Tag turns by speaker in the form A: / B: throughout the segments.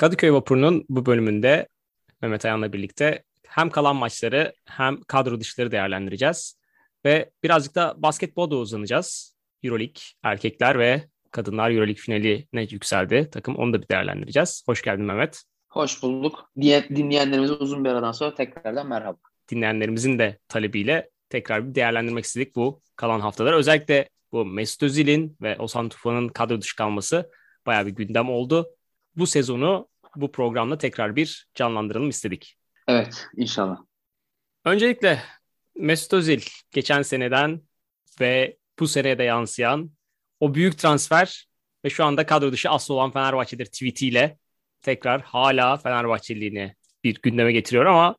A: Kadıköy Vapuru'nun bu bölümünde Mehmet Ayan'la birlikte hem kalan maçları hem kadro dışları değerlendireceğiz. Ve birazcık da basketbolda uzanacağız. Euroleague erkekler ve kadınlar Euroleague finaline yükseldi. Takım onu da bir değerlendireceğiz. Hoş geldin Mehmet.
B: Hoş bulduk. Dinleyenlerimize uzun bir aradan sonra tekrardan merhaba.
A: Dinleyenlerimizin de talebiyle tekrar bir değerlendirmek istedik bu kalan haftalar. Özellikle bu Mesut Özil'in ve Osan Tufan'ın kadro dışı kalması bayağı bir gündem oldu. Bu sezonu bu programda tekrar bir canlandıralım istedik.
B: Evet inşallah.
A: Öncelikle Mesut Özil geçen seneden ve bu seneye de yansıyan o büyük transfer ve şu anda kadro dışı asıl olan Fenerbahçe'dir tweetiyle tekrar hala Fenerbahçeliliğini bir gündeme getiriyor ama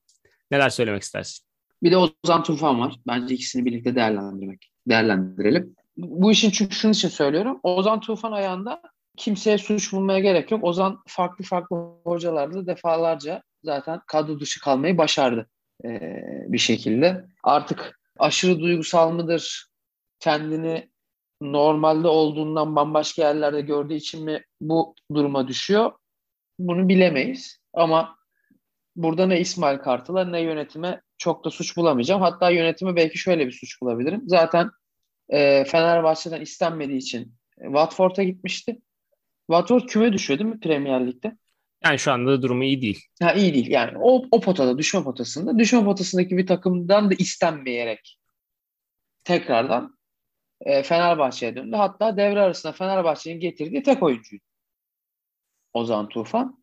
A: neler söylemek istersin?
B: Bir de Ozan Tufan var. Bence ikisini birlikte değerlendirmek, değerlendirelim. Bu işin çünkü şunun için söylüyorum. Ozan Tufan ayağında kimseye suç bulmaya gerek yok. Ozan farklı farklı hocalarla defalarca zaten kadro dışı kalmayı başardı ee, bir şekilde. Artık aşırı duygusal mıdır? Kendini normalde olduğundan bambaşka yerlerde gördüğü için mi bu duruma düşüyor? Bunu bilemeyiz. Ama burada ne İsmail Kartal'a ne yönetime çok da suç bulamayacağım. Hatta yönetime belki şöyle bir suç bulabilirim. Zaten e, Fenerbahçe'den istenmediği için Watford'a gitmişti. Watford küme düşüyor değil mi Premier Lig'de?
A: Yani şu anda durumu iyi değil.
B: Ha iyi değil. Yani o, o potada, düşme potasında, düşme potasındaki bir takımdan da istenmeyerek tekrardan e, Fenerbahçe'ye döndü. Hatta devre arasında Fenerbahçe'nin getirdiği tek oyuncuydu. Ozan Tufan.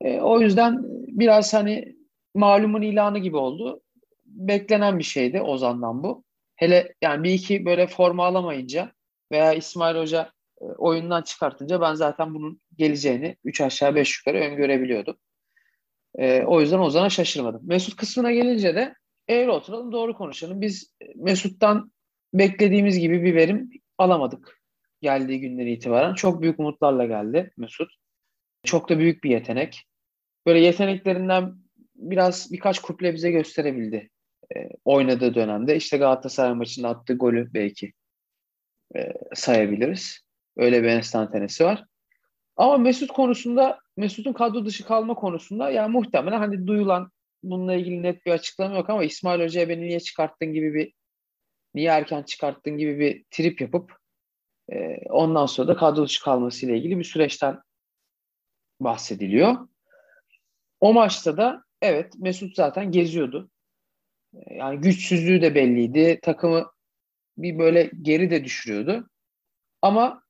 B: E, o yüzden biraz hani malumun ilanı gibi oldu. Beklenen bir şeydi Ozan'dan bu. Hele yani bir iki böyle forma alamayınca veya İsmail Hoca oyundan çıkartınca ben zaten bunun geleceğini 3 aşağı 5 yukarı öngörebiliyordum. E, o yüzden Ozan'a şaşırmadım. Mesut kısmına gelince de eğri oturalım doğru konuşalım. Biz Mesut'tan beklediğimiz gibi bir verim alamadık geldiği günden itibaren. Çok büyük umutlarla geldi Mesut. Çok da büyük bir yetenek. Böyle yeteneklerinden biraz birkaç kuple bize gösterebildi e, oynadığı dönemde. İşte Galatasaray maçında attığı golü belki e, sayabiliriz. Öyle bir enstantanesi var. Ama Mesut konusunda, Mesut'un kadro dışı kalma konusunda yani muhtemelen hani duyulan bununla ilgili net bir açıklama yok ama İsmail Hoca'ya beni niye çıkarttın gibi bir niye erken çıkarttın gibi bir trip yapıp e, ondan sonra da kadro dışı kalması ile ilgili bir süreçten bahsediliyor. O maçta da evet Mesut zaten geziyordu. E, yani güçsüzlüğü de belliydi. Takımı bir böyle geri de düşürüyordu. Ama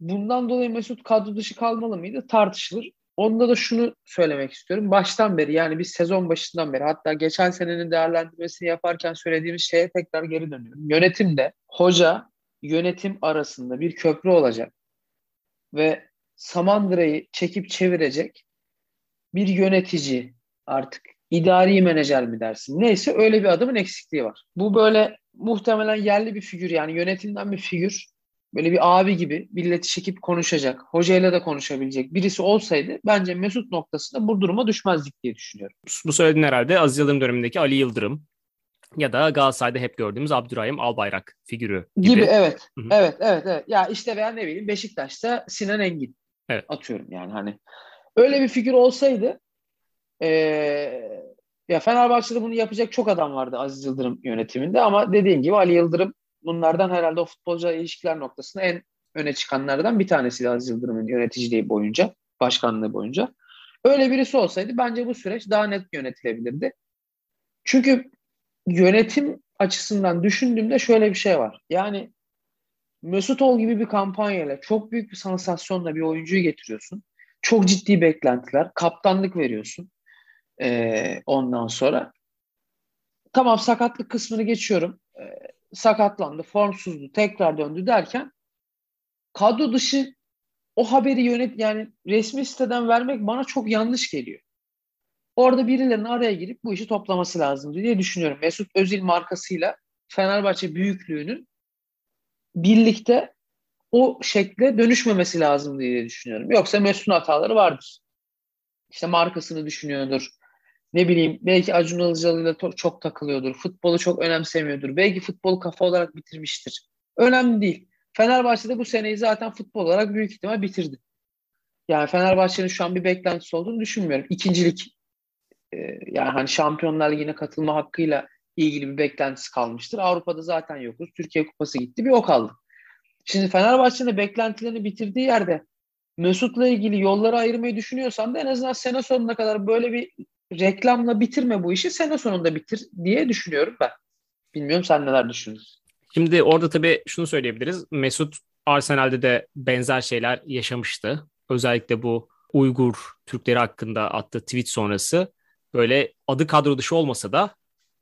B: bundan dolayı Mesut kadro dışı kalmalı mıydı? Tartışılır. Onda da şunu söylemek istiyorum. Baştan beri yani biz sezon başından beri hatta geçen senenin değerlendirmesini yaparken söylediğimiz şeye tekrar geri dönüyorum. Yönetimde hoca yönetim arasında bir köprü olacak ve Samandıra'yı çekip çevirecek bir yönetici artık idari menajer mi dersin neyse öyle bir adamın eksikliği var. Bu böyle muhtemelen yerli bir figür yani yönetimden bir figür böyle bir abi gibi milleti çekip konuşacak, hocayla da konuşabilecek birisi olsaydı bence Mesut noktasında bu duruma düşmezdik diye düşünüyorum.
A: Bu söylediğin herhalde Aziz Yıldırım dönemindeki Ali Yıldırım ya da Galatasaray'da hep gördüğümüz Abdurrahim Albayrak figürü
B: gibi. Gibi evet. Hı-hı. Evet, evet, evet. Ya işte veya ne bileyim Beşiktaş'ta Sinan Engin. Evet. Atıyorum yani hani. Öyle bir figür olsaydı ee, ya Fenerbahçe'de bunu yapacak çok adam vardı Aziz Yıldırım yönetiminde ama dediğim gibi Ali Yıldırım bunlardan herhalde o futbolcu ilişkiler noktasında en öne çıkanlardan bir tanesi Aziz Yıldırım'ın yöneticiliği boyunca, başkanlığı boyunca. Öyle birisi olsaydı bence bu süreç daha net yönetilebilirdi. Çünkü yönetim açısından düşündüğümde şöyle bir şey var. Yani Mesut Ol gibi bir kampanyayla çok büyük bir sansasyonla bir oyuncuyu getiriyorsun. Çok ciddi beklentiler, kaptanlık veriyorsun. Ee, ondan sonra tamam sakatlık kısmını geçiyorum. Ee, sakatlandı, formsuzdu, tekrar döndü derken kadro dışı o haberi yönet yani resmi siteden vermek bana çok yanlış geliyor. Orada birilerinin araya girip bu işi toplaması lazım diye düşünüyorum. Mesut Özil markasıyla Fenerbahçe büyüklüğünün birlikte o şekle dönüşmemesi lazım diye düşünüyorum. Yoksa Mesut'un hataları vardır. İşte markasını düşünüyordur ne bileyim belki Acun Ilıcalı'yla çok takılıyordur. Futbolu çok önemsemiyordur. Belki futbolu kafa olarak bitirmiştir. Önemli değil. Fenerbahçe'de bu seneyi zaten futbol olarak büyük ihtimal bitirdi. Yani Fenerbahçe'nin şu an bir beklentisi olduğunu düşünmüyorum. İkincilik e, yani hani Şampiyonlar Ligi'ne katılma hakkıyla ilgili bir beklentisi kalmıştır. Avrupa'da zaten yokuz. Türkiye Kupası gitti bir o kaldı. Şimdi Fenerbahçe'nin beklentilerini bitirdiği yerde Mesut'la ilgili yolları ayırmayı düşünüyorsan da en azından sene sonuna kadar böyle bir reklamla bitirme bu işi sene sonunda bitir diye düşünüyorum ben. Bilmiyorum sen neler düşünüyorsun?
A: Şimdi orada tabii şunu söyleyebiliriz. Mesut Arsenal'de de benzer şeyler yaşamıştı. Özellikle bu Uygur Türkleri hakkında attığı tweet sonrası böyle adı kadro dışı olmasa da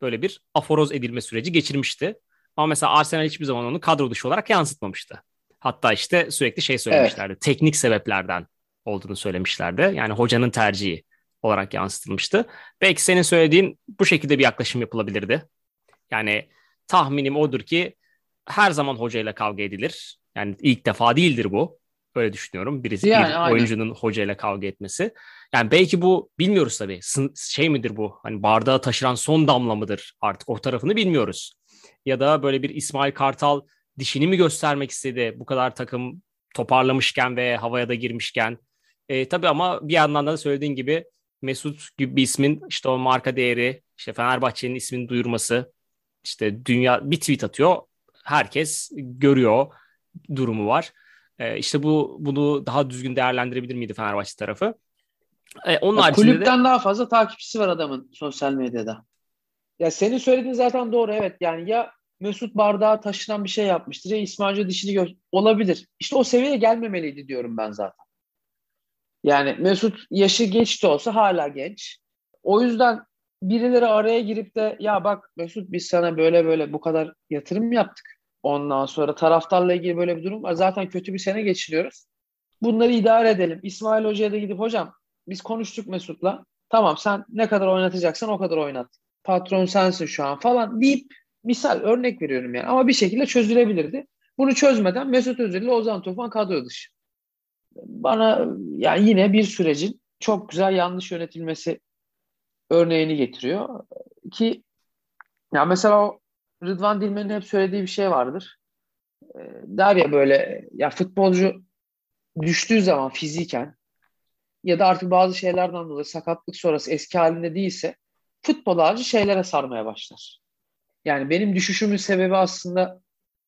A: böyle bir aforoz edilme süreci geçirmişti. Ama mesela Arsenal hiçbir zaman onu kadro dışı olarak yansıtmamıştı. Hatta işte sürekli şey söylemişlerdi. Evet. Teknik sebeplerden olduğunu söylemişlerdi. Yani hocanın tercihi olarak yansıtılmıştı. Belki senin söylediğin bu şekilde bir yaklaşım yapılabilirdi. Yani tahminim odur ki her zaman hocayla kavga edilir. Yani ilk defa değildir bu. Öyle düşünüyorum. Birisi yani, bir aynen. oyuncunun hocayla kavga etmesi. Yani belki bu bilmiyoruz tabii. Şey midir bu? Hani bardağı taşıran son damla mıdır? Artık o tarafını bilmiyoruz. Ya da böyle bir İsmail Kartal dişini mi göstermek istedi bu kadar takım toparlamışken ve havaya da girmişken. E, tabii ama bir yandan da söylediğin gibi Mesut gibi bir ismin işte o marka değeri, işte Fenerbahçe'nin ismini duyurması, işte dünya bir tweet atıyor. Herkes görüyor durumu var. E, işte bu bunu daha düzgün değerlendirebilir miydi Fenerbahçe tarafı?
B: E, onun ya, kulüpten de... daha fazla takipçisi var adamın sosyal medyada. Ya senin söylediğin zaten doğru evet. Yani ya Mesut bardağa taşınan bir şey yapmıştır ya İsmail dişini gö olabilir. İşte o seviyeye gelmemeliydi diyorum ben zaten. Yani Mesut yaşı geç de olsa hala genç. O yüzden birileri araya girip de ya bak Mesut biz sana böyle böyle bu kadar yatırım yaptık. Ondan sonra taraftarla ilgili böyle bir durum var. Zaten kötü bir sene geçiriyoruz. Bunları idare edelim. İsmail Hoca'ya da gidip hocam biz konuştuk Mesut'la. Tamam sen ne kadar oynatacaksan o kadar oynat. Patron sensin şu an falan deyip misal örnek veriyorum yani. Ama bir şekilde çözülebilirdi. Bunu çözmeden Mesut Özil ile Ozan Tufan kadro dışı. Bana yani yine bir sürecin çok güzel yanlış yönetilmesi örneğini getiriyor. Ki ya mesela o Rıdvan Dilmen'in hep söylediği bir şey vardır. E, der ya böyle ya futbolcu düştüğü zaman fiziken ya da artık bazı şeylerden dolayı sakatlık sonrası eski halinde değilse futbol harici şeylere sarmaya başlar. Yani benim düşüşümün sebebi aslında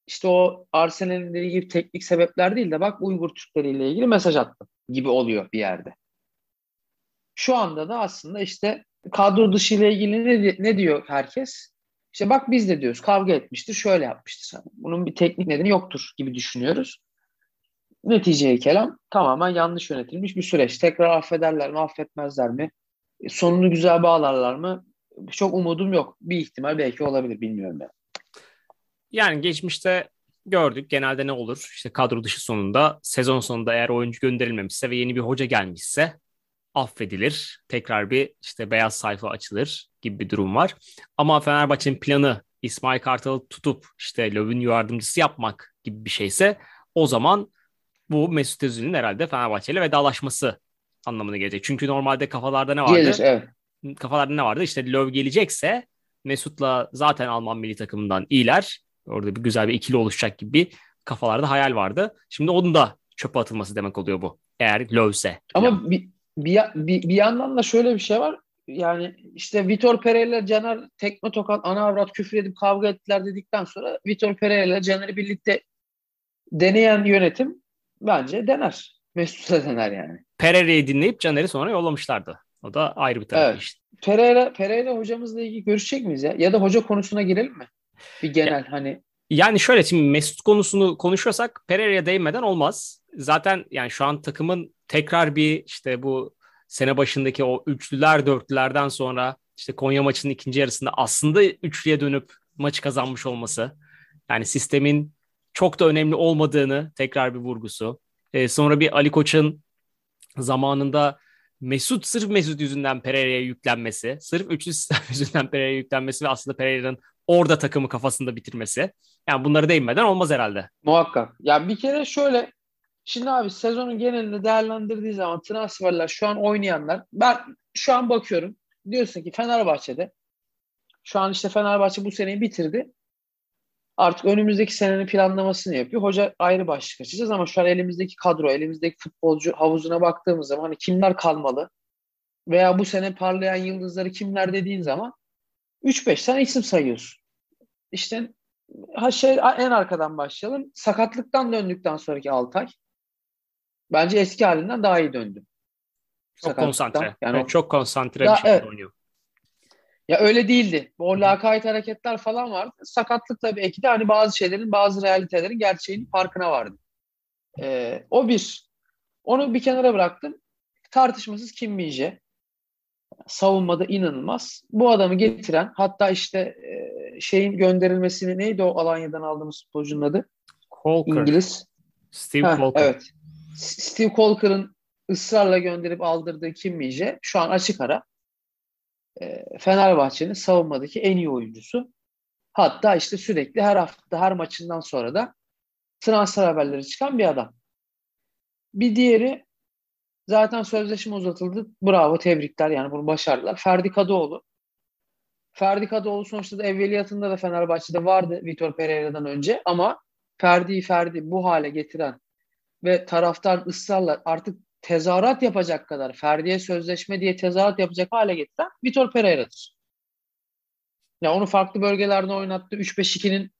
B: işte o Arsenal'in gibi teknik sebepler değil de bak Uygur Türkleriyle ilgili mesaj attım gibi oluyor bir yerde. Şu anda da aslında işte kadro dışı ile ilgili ne, ne diyor herkes? İşte bak biz de diyoruz kavga etmiştir, şöyle yapmıştır. Bunun bir teknik nedeni yoktur gibi düşünüyoruz. Neticeye kelam tamamen yanlış yönetilmiş bir süreç. Tekrar affederler mi, affetmezler mi? Sonunu güzel bağlarlar mı? Çok umudum yok. Bir ihtimal belki olabilir, bilmiyorum ben.
A: Geçmişte gördük genelde ne olur? İşte kadro dışı sonunda, sezon sonunda eğer oyuncu gönderilmemişse ve yeni bir hoca gelmişse affedilir. Tekrar bir işte beyaz sayfa açılır gibi bir durum var. Ama Fenerbahçe'nin planı İsmail Kartal'ı tutup işte Löw'ün yardımcısı yapmak gibi bir şeyse o zaman bu Mesut Özil'in herhalde Fenerbahçe ile vedalaşması anlamına gelecek. Çünkü normalde kafalarda ne vardı? Gelir, evet. Kafalarda ne vardı? İşte Löw gelecekse Mesut'la zaten Alman milli takımından iyiler. Orada bir güzel bir ikili oluşacak gibi bir kafalarda hayal vardı. Şimdi onun da çöpe atılması demek oluyor bu. Eğer Löw'se.
B: Ama bir, bir, bir, bir yandan da şöyle bir şey var. Yani işte Vitor Pereira Caner tekme tokat ana avrat küfür edip kavga ettiler dedikten sonra Vitor Pereira ile Caner'i birlikte deneyen yönetim bence dener. Mesut'a dener yani.
A: Pereira'yı dinleyip Caner'i sonra yollamışlardı. O da ayrı bir taraf evet. işte.
B: Pereira, Pereira hocamızla ilgili görüşecek miyiz ya? Ya da hoca konusuna girelim mi? Bir genel ya, hani.
A: Yani şöyle şimdi Mesut konusunu konuşuyorsak Pereira'ya değinmeden olmaz. Zaten yani şu an takımın tekrar bir işte bu sene başındaki o üçlüler dörtlülerden sonra işte Konya maçının ikinci yarısında aslında üçlüye dönüp maçı kazanmış olması. Yani sistemin çok da önemli olmadığını tekrar bir vurgusu. Ee, sonra bir Ali Koç'un zamanında Mesut sırf Mesut yüzünden Pereira'ya yüklenmesi, sırf üçlü sistem yüzünden Pereira'ya yüklenmesi ve aslında Pereira'nın orada takımı kafasında bitirmesi. Yani bunları değinmeden olmaz herhalde.
B: Muhakkak. Ya bir kere şöyle Şimdi abi sezonun genelinde değerlendirdiği zaman transferler şu an oynayanlar ben şu an bakıyorum diyorsun ki Fenerbahçe'de şu an işte Fenerbahçe bu seneyi bitirdi. Artık önümüzdeki senenin planlamasını yapıyor. Hoca ayrı başlık açacağız ama şu an elimizdeki kadro, elimizdeki futbolcu havuzuna baktığımız zaman hani kimler kalmalı veya bu sene parlayan yıldızları kimler dediğin zaman 3-5 tane isim sayıyorsun. İşte ha şey en arkadan başlayalım. Sakatlıktan döndükten sonraki Altay bence eski halinden daha iyi döndü.
A: Çok konsantre. Yani evet, o, çok konsantre bir şekilde evet. oynuyor.
B: Ya öyle değildi. O lakayt hareketler falan vardı. Sakatlık tabii ekti. Hani bazı şeylerin, bazı realitelerin gerçeğinin farkına vardı. Ee, o bir. Onu bir kenara bıraktım. Tartışmasız Kim Minje. Savunmada inanılmaz. Bu adamı getiren hatta işte e, şeyin gönderilmesini neydi o Alanya'dan aldığımız futbolcunun adı?
A: Colker.
B: İngiliz.
A: Steve ha, Colker.
B: Evet. Steve Colker'ın ısrarla gönderip aldırdığı Kim Minje şu an açık ara e, Fenerbahçe'nin savunmadaki en iyi oyuncusu. Hatta işte sürekli her hafta her maçından sonra da transfer haberleri çıkan bir adam. Bir diğeri zaten sözleşme uzatıldı. Bravo tebrikler yani bunu başardılar. Ferdi Kadıoğlu. Ferdi Kadıoğlu sonuçta da evveliyatında da Fenerbahçe'de vardı Vitor Pereira'dan önce ama Ferdi'yi Ferdi bu hale getiren ve taraftar ısrarla artık tezahürat yapacak kadar Ferdi'ye sözleşme diye tezahürat yapacak hale getiren Vitor Pereira'dır. Ya onu farklı bölgelerde oynattı. 3-5-2'nin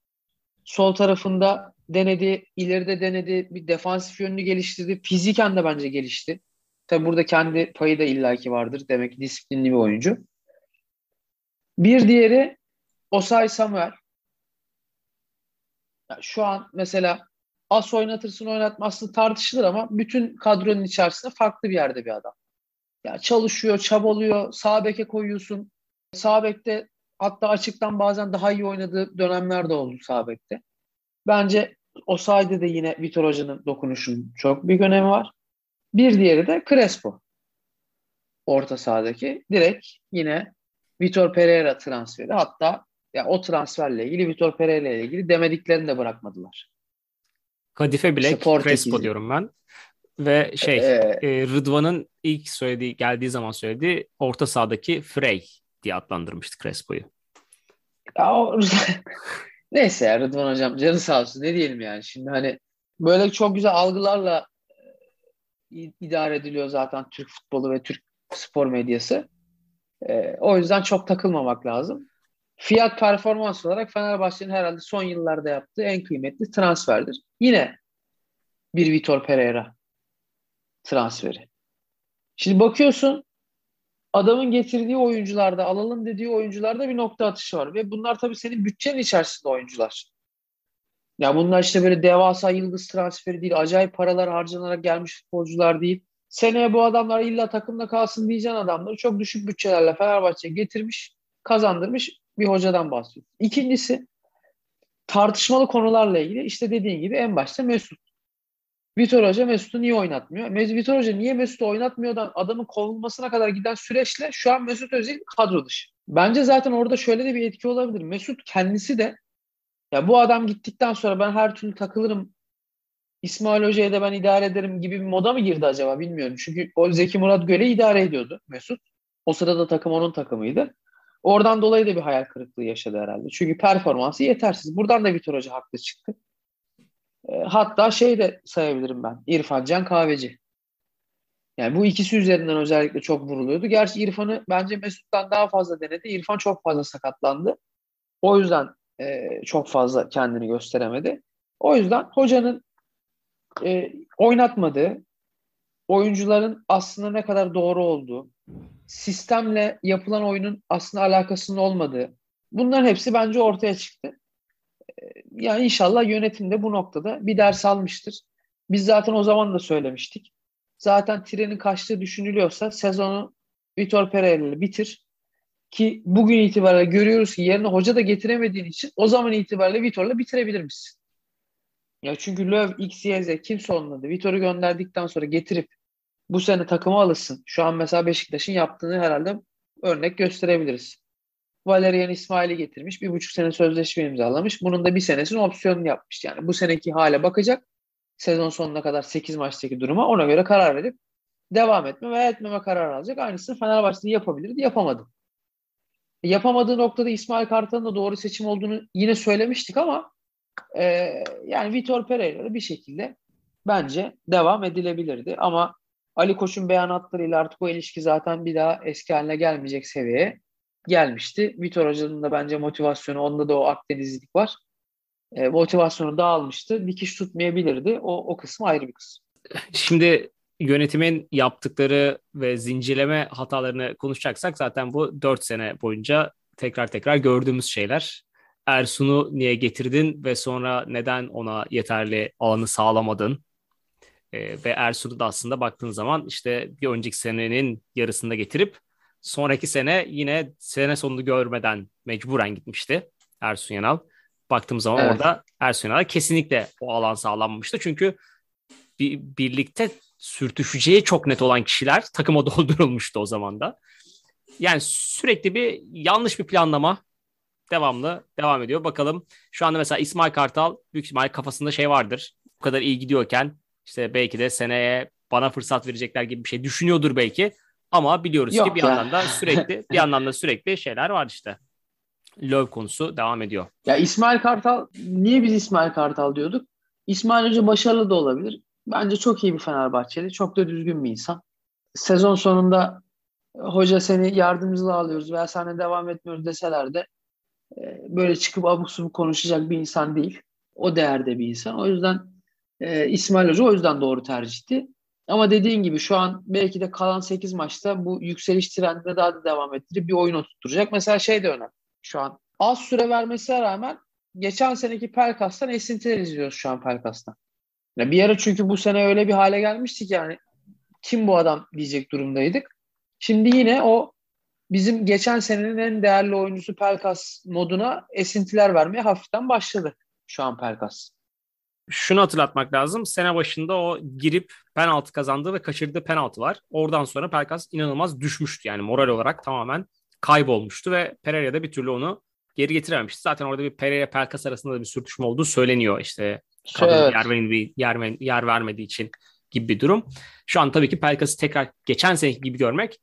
B: sol tarafında denedi, ileride denedi, bir defansif yönünü geliştirdi. Fiziken de bence gelişti. Tabi burada kendi payı da illaki vardır. Demek ki disiplinli bir oyuncu. Bir diğeri Osay Samuel. Ya şu an mesela as oynatırsın oynatmazsın tartışılır ama bütün kadronun içerisinde farklı bir yerde bir adam. Ya çalışıyor, çabalıyor, sağ beke koyuyorsun. Sağ bekte hatta açıktan bazen daha iyi oynadığı dönemler de oldu sağ bekte. Bence o sayede de yine Vitor Hoca'nın dokunuşunun çok büyük önemi var. Bir diğeri de Crespo. Orta sahadaki. Direkt yine Vitor Pereira transferi. Hatta ya o transferle ilgili Vitor Pereira ile ilgili demediklerini de bırakmadılar.
A: Kadife Black işte Crespo diyorum ben. Ve şey ee, e, Rıdvan'ın ilk söylediği geldiği zaman söylediği orta sahadaki Frey diye adlandırmıştı Crespo'yu.
B: Ya o, neyse ya Rıdvan hocam canı sağ olsun ne diyelim yani şimdi hani böyle çok güzel algılarla idare ediliyor zaten Türk futbolu ve Türk spor medyası. E, o yüzden çok takılmamak lazım. Fiyat performans olarak Fenerbahçe'nin herhalde son yıllarda yaptığı en kıymetli transferdir. Yine bir Vitor Pereira transferi. Şimdi bakıyorsun adamın getirdiği oyuncularda, alalım dediği oyuncularda bir nokta atışı var. Ve bunlar tabii senin bütçenin içerisinde oyuncular. Ya bunlar işte böyle devasa yıldız transferi değil, acayip paralar harcanarak gelmiş futbolcular değil. Seneye bu adamlar illa takımda kalsın diyeceğin adamları çok düşük bütçelerle Fenerbahçe getirmiş, kazandırmış bir hocadan bahsediyor. İkincisi tartışmalı konularla ilgili işte dediğin gibi en başta Mesut. Vitor Hoca Mesut'u niye oynatmıyor? Vitor Hoca niye Mesut'u oynatmıyordan adamın kovulmasına kadar giden süreçle şu an Mesut Özil kadro dışı. Bence zaten orada şöyle de bir etki olabilir. Mesut kendisi de ya bu adam gittikten sonra ben her türlü takılırım İsmail Hoca'ya da ben idare ederim gibi bir moda mı girdi acaba bilmiyorum. Çünkü o Zeki Murat Göle idare ediyordu Mesut. O sırada takım onun takımıydı. Oradan dolayı da bir hayal kırıklığı yaşadı herhalde. Çünkü performansı yetersiz. Buradan da Vitor Hoca haklı çıktı. E, hatta şey de sayabilirim ben. İrfan Can Kahveci. Yani bu ikisi üzerinden özellikle çok vuruluyordu. Gerçi İrfan'ı bence Mesut'tan daha fazla denedi. İrfan çok fazla sakatlandı. O yüzden e, çok fazla kendini gösteremedi. O yüzden hocanın e, oynatmadığı, oyuncuların aslında ne kadar doğru olduğu, sistemle yapılan oyunun aslında alakasının olmadığı. Bunların hepsi bence ortaya çıktı. Ee, yani inşallah yönetim de bu noktada bir ders almıştır. Biz zaten o zaman da söylemiştik. Zaten trenin kaçtığı düşünülüyorsa sezonu Vitor Pereira ile bitir. Ki bugün itibariyle görüyoruz ki yerine hoca da getiremediğin için o zaman itibariyle Vitor'la bitirebilir misin? Ya çünkü Löw, X, Y, Z kimse olmadı. Vitor'u gönderdikten sonra getirip bu sene takıma alışsın. Şu an mesela Beşiktaş'ın yaptığını herhalde örnek gösterebiliriz. Valerian İsmail'i getirmiş. Bir buçuk sene sözleşme imzalamış. Bunun da bir senesini opsiyonunu yapmış. Yani bu seneki hale bakacak. Sezon sonuna kadar 8 maçtaki duruma ona göre karar verip devam etme veya etmeme kararı alacak. Aynısını Fenerbahçe'de yapabilirdi. Yapamadı. Yapamadığı noktada İsmail Kartal'ın da doğru seçim olduğunu yine söylemiştik ama e, yani Vitor Pereira'da bir şekilde bence devam edilebilirdi. Ama Ali Koç'un beyanatlarıyla artık o ilişki zaten bir daha eski haline gelmeyecek seviyeye gelmişti. Vitor Hoca'nın da bence motivasyonu, onda da o Akdenizlik var. E, motivasyonu dağılmıştı. Dikiş tutmayabilirdi. O, o kısmı ayrı bir kısım.
A: Şimdi yönetimin yaptıkları ve zincirleme hatalarını konuşacaksak zaten bu 4 sene boyunca tekrar tekrar gördüğümüz şeyler. Ersun'u niye getirdin ve sonra neden ona yeterli alanı sağlamadın? E, ve Ersun'u da aslında baktığın zaman işte bir önceki senenin yarısında getirip sonraki sene yine sene sonunu görmeden mecburen gitmişti Ersun Yanal. Baktığım zaman evet. orada Ersun Yanal kesinlikle o alan sağlanmamıştı. Çünkü bir, birlikte sürtüşeceği çok net olan kişiler takıma doldurulmuştu o zaman da. Yani sürekli bir yanlış bir planlama devamlı devam ediyor. Bakalım şu anda mesela İsmail Kartal büyük ihtimal kafasında şey vardır. Bu kadar iyi gidiyorken işte belki de seneye bana fırsat verecekler gibi bir şey düşünüyordur belki. Ama biliyoruz Yok ki bir ya. yandan da sürekli bir yandan da sürekli şeyler var işte. Löv konusu devam ediyor.
B: Ya İsmail Kartal niye biz İsmail Kartal diyorduk? İsmail Hoca başarılı da olabilir. Bence çok iyi bir Fenerbahçeli. Çok da düzgün bir insan. Sezon sonunda hoca seni yardımcıyla alıyoruz veya seninle devam etmiyoruz deseler de e, böyle çıkıp abuk subuk konuşacak bir insan değil. O değerde bir insan. O yüzden e, İsmail Hoca o yüzden doğru tercihti. Ama dediğin gibi şu an belki de kalan 8 maçta bu yükseliş trendine daha da devam ettirip bir oyun oturtacak. Mesela şey de önemli şu an. Az süre vermesine rağmen geçen seneki Pelkas'tan esintiler izliyoruz şu an Pelkas'tan. Ya bir ara çünkü bu sene öyle bir hale gelmiştik yani kim bu adam diyecek durumdaydık. Şimdi yine o bizim geçen senenin en değerli oyuncusu Pelkas moduna esintiler vermeye hafiften başladı şu an Pelkas.
A: Şunu hatırlatmak lazım. Sene başında o girip penaltı kazandığı ve kaçırdığı penaltı var. Oradan sonra Pelkas inanılmaz düşmüştü. Yani moral olarak tamamen kaybolmuştu ve Pereira da bir türlü onu geri getirememişti. Zaten orada bir Pereira Pelkas arasında da bir sürtüşme olduğu söyleniyor. İşte evet. yer, vermediği, yer, yer vermediği için gibi bir durum. Şu an tabii ki Pelkas'ı tekrar geçen seneki gibi görmek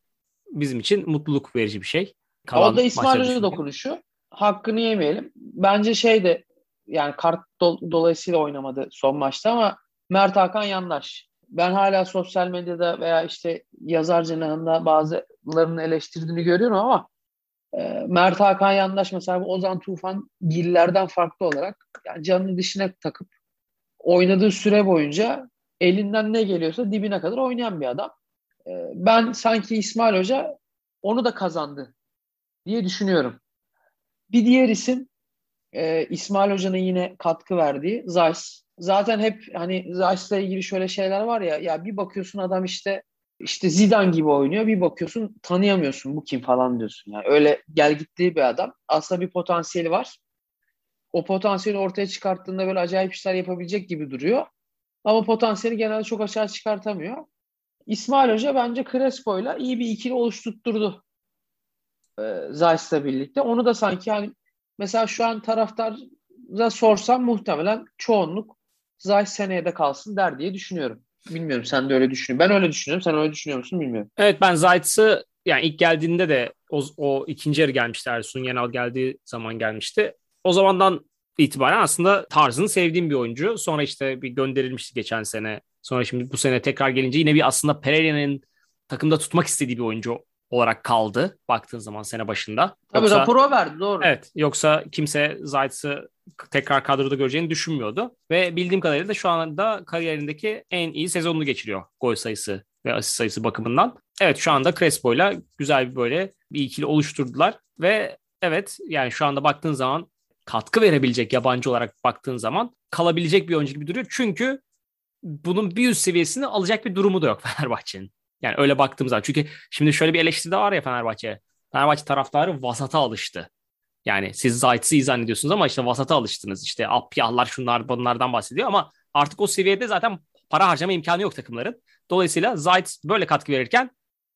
A: bizim için mutluluk verici bir şey.
B: Kalan Orada İsmail Hoca dokunuşu. Hakkını yemeyelim. Bence şey de yani kart do- dolayısıyla oynamadı son maçta ama Mert Hakan yandaş. Ben hala sosyal medyada veya işte yazar cenahında bazılarının eleştirdiğini görüyorum ama e, Mert Hakan yandaş mesela Ozan Tufan gillerden farklı olarak yani canını dışına takıp oynadığı süre boyunca elinden ne geliyorsa dibine kadar oynayan bir adam. E, ben sanki İsmail Hoca onu da kazandı diye düşünüyorum. Bir diğer isim e, İsmail Hoca'nın yine katkı verdiği Zeiss. Zaten hep hani Zeiss'la ilgili şöyle şeyler var ya ya bir bakıyorsun adam işte işte Zidane gibi oynuyor. Bir bakıyorsun tanıyamıyorsun bu kim falan diyorsun. Yani öyle gel gittiği bir adam. Aslında bir potansiyeli var. O potansiyeli ortaya çıkarttığında böyle acayip işler yapabilecek gibi duruyor. Ama potansiyeli genelde çok aşağı çıkartamıyor. İsmail Hoca bence Crespo'yla iyi bir ikili oluşturtturdu. E, Zeiss'le birlikte. Onu da sanki yani mesela şu an taraftara sorsam muhtemelen çoğunluk Zeiss seneye de kalsın der diye düşünüyorum. Bilmiyorum sen de öyle düşünüyorsun. Ben öyle düşünüyorum. Sen öyle düşünüyor musun bilmiyorum.
A: Evet ben Zayt'sı yani ilk geldiğinde de o, o ikinci yarı gelmişti. Ersun Yenal geldiği zaman gelmişti. O zamandan itibaren aslında tarzını sevdiğim bir oyuncu. Sonra işte bir gönderilmişti geçen sene. Sonra şimdi bu sene tekrar gelince yine bir aslında Pereira'nın takımda tutmak istediği bir oyuncu olarak kaldı baktığın zaman sene başında.
B: Tabii yoksa, raporu verdi doğru.
A: Evet yoksa kimse Zayt'sı tekrar kadroda göreceğini düşünmüyordu. Ve bildiğim kadarıyla da şu anda kariyerindeki en iyi sezonunu geçiriyor gol sayısı ve asist sayısı bakımından. Evet şu anda Crespo'yla güzel bir böyle bir ikili oluşturdular ve evet yani şu anda baktığın zaman katkı verebilecek yabancı olarak baktığın zaman kalabilecek bir oyuncu gibi duruyor. Çünkü bunun bir üst seviyesini alacak bir durumu da yok Fenerbahçe'nin. Yani öyle baktığımız zaman. Çünkü şimdi şöyle bir eleştiri de var ya Fenerbahçe. Fenerbahçe taraftarı vasata alıştı. Yani siz Zayt'sı iyi zannediyorsunuz ama işte vasata alıştınız. İşte Apyahlar şunlar bunlardan bahsediyor ama artık o seviyede zaten para harcama imkanı yok takımların. Dolayısıyla Zayt böyle katkı verirken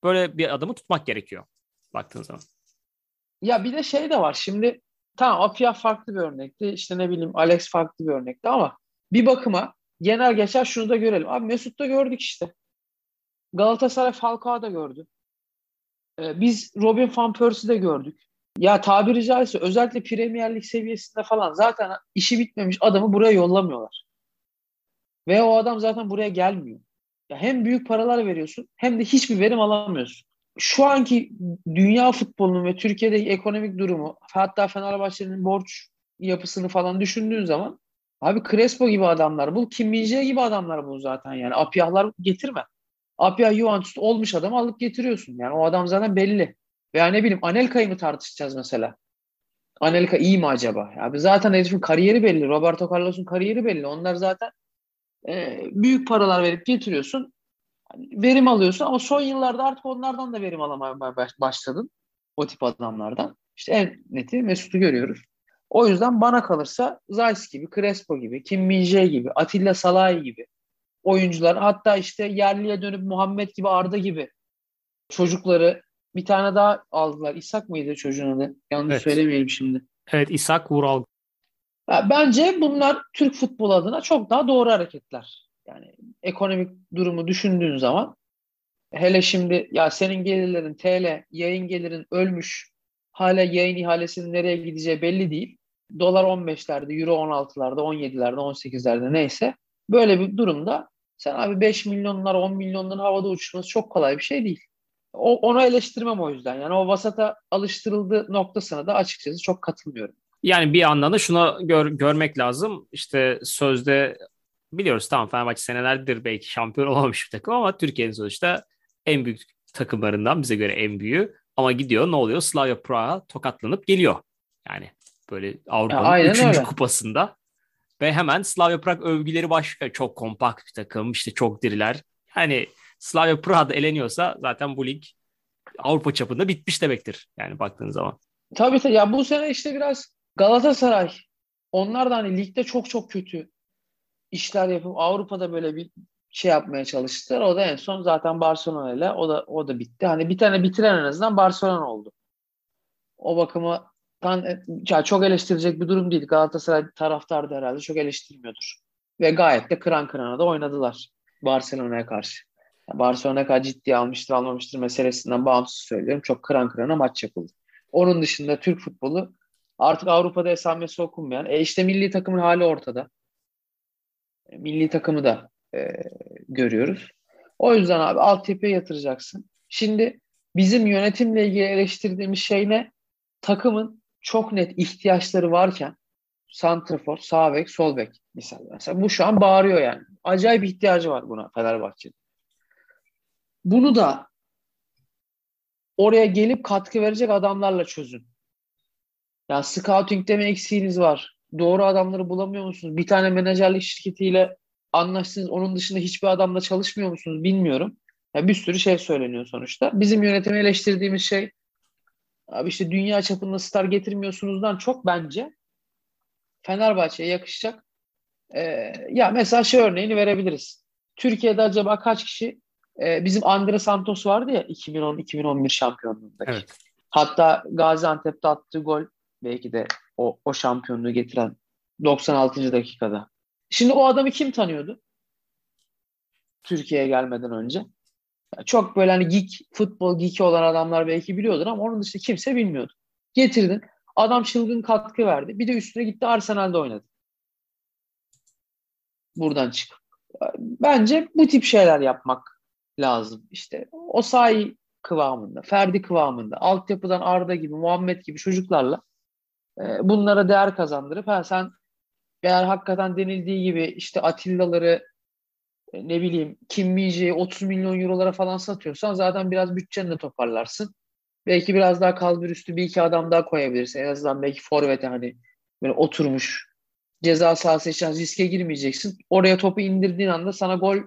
A: böyle bir adamı tutmak gerekiyor baktığın zaman.
B: Ya bir de şey de var şimdi tamam Apyah farklı bir örnekti. İşte ne bileyim Alex farklı bir örnekti ama bir bakıma genel geçer şunu da görelim. Abi Mesut'ta gördük işte. Galatasaray Falcao'da gördü. Ee, biz Robin Van Persie'de gördük. ya tabiri caizse özellikle Premier Lig seviyesinde falan zaten işi bitmemiş adamı buraya yollamıyorlar. Ve o adam zaten buraya gelmiyor. Ya hem büyük paralar veriyorsun hem de hiçbir verim alamıyorsun. Şu anki dünya futbolunun ve Türkiye'deki ekonomik durumu hatta Fenerbahçe'nin borç yapısını falan düşündüğün zaman abi Crespo gibi adamlar bul, Kim min gibi adamlar bul zaten yani. Apiyahlar getirme. Apiyah Juventus olmuş adamı alıp getiriyorsun. Yani o adam zaten belli. Veya ne bileyim Anelka'yı mı tartışacağız mesela? Anelka iyi mi acaba? Abi zaten herifin kariyeri belli. Roberto Carlos'un kariyeri belli. Onlar zaten e, büyük paralar verip getiriyorsun. Verim alıyorsun ama son yıllarda artık onlardan da verim alamaya başladın. O tip adamlardan. İşte en neti Mesut'u görüyoruz. O yüzden bana kalırsa Zayt gibi, Crespo gibi, Kim min gibi, Atilla Salahi gibi oyuncular hatta işte yerliye dönüp Muhammed gibi Arda gibi çocukları bir tane daha aldılar. İshak mıydı çocuğun adı? Yanlış evet. söylemeyelim şimdi.
A: Evet İshak Vural.
B: Bence bunlar Türk futbol adına çok daha doğru hareketler. Yani ekonomik durumu düşündüğün zaman hele şimdi ya senin gelirlerin TL, yayın gelirin ölmüş. Hala yayın ihalesinin nereye gideceği belli değil. Dolar 15'lerde, euro 16'larda, 17'lerde, 18'lerde neyse. Böyle bir durumda sen abi 5 milyonlar, 10 milyonların havada uçması çok kolay bir şey değil. O, onu eleştirmem o yüzden. Yani o vasata alıştırıldığı noktasına da açıkçası çok katılmıyorum.
A: Yani bir yandan da şuna gör, görmek lazım. İşte sözde biliyoruz tamam Fenerbahçe senelerdir belki şampiyon olamamış bir takım ama Türkiye'nin sonuçta en büyük takımlarından bize göre en büyüğü. Ama gidiyor ne oluyor? Slavia Praha tokatlanıp geliyor. Yani böyle Avrupa'nın 3. kupasında. Ve hemen Slavia Prag övgüleri başlıyor. Çok kompakt bir takım, işte çok diriler. Yani Slavia Prag'da eleniyorsa zaten bu lig Avrupa çapında bitmiş demektir. Yani baktığın zaman.
B: Tabii tabii. Ya bu sene işte biraz Galatasaray onlar da hani ligde çok çok kötü işler yapıp Avrupa'da böyle bir şey yapmaya çalıştılar. O da en son zaten Barcelona ile o da o da bitti. Hani bir tane bitiren en azından Barcelona oldu. O bakıma tan ya çok eleştirecek bir durum değil. Galatasaray taraftarı da herhalde çok eleştirmiyordur. Ve gayet de kıran kırana da oynadılar Barcelona'ya karşı. Barcelona kadar ciddiye almıştır almamıştır meselesinden bağımsız söylüyorum. Çok kıran kırana maç yapıldı. Onun dışında Türk futbolu artık Avrupa'da esamesi okunmayan. E işte milli takımın hali ortada. Milli takımı da e, görüyoruz. O yüzden abi altyapıya yatıracaksın. Şimdi bizim yönetimle ilgili eleştirdiğimiz şey ne? Takımın çok net ihtiyaçları varken santrafor, sağ bek, sol bek misal. Mesela bu şu an bağırıyor yani. Acayip ihtiyacı var buna Fenerbahçe'nin. Bunu da oraya gelip katkı verecek adamlarla çözün. Ya scouting'de mi eksiğiniz var? Doğru adamları bulamıyor musunuz? Bir tane menajerlik şirketiyle anlaştınız. Onun dışında hiçbir adamla çalışmıyor musunuz? Bilmiyorum. Ya bir sürü şey söyleniyor sonuçta. Bizim yönetimi eleştirdiğimiz şey abi işte dünya çapında star getirmiyorsunuzdan çok bence Fenerbahçe'ye yakışacak. Ee, ya mesela şey örneğini verebiliriz. Türkiye'de acaba kaç kişi e, bizim Andre Santos vardı ya 2010-2011 şampiyonluğundaki. Evet. Hatta Gaziantep'te attığı gol belki de o, o şampiyonluğu getiren 96. dakikada. Şimdi o adamı kim tanıyordu? Türkiye'ye gelmeden önce. Çok böyle hani geek, futbol geeki olan adamlar belki biliyordur ama onun dışında kimse bilmiyordu. Getirdin. Adam çılgın katkı verdi. Bir de üstüne gitti Arsenal'de oynadı. Buradan çık. Bence bu tip şeyler yapmak lazım. İşte o sahi kıvamında, Ferdi kıvamında, altyapıdan Arda gibi, Muhammed gibi çocuklarla bunlara değer kazandırıp ha, sen eğer hakikaten denildiği gibi işte Atilla'ları e, ne bileyim Kim Minje'yi 30 milyon eurolara falan satıyorsan zaten biraz bütçeni de toparlarsın. Belki biraz daha kalbur üstü bir iki adam daha koyabilirsin. En azından belki forvete hani böyle oturmuş ceza sahası için riske girmeyeceksin. Oraya topu indirdiğin anda sana gol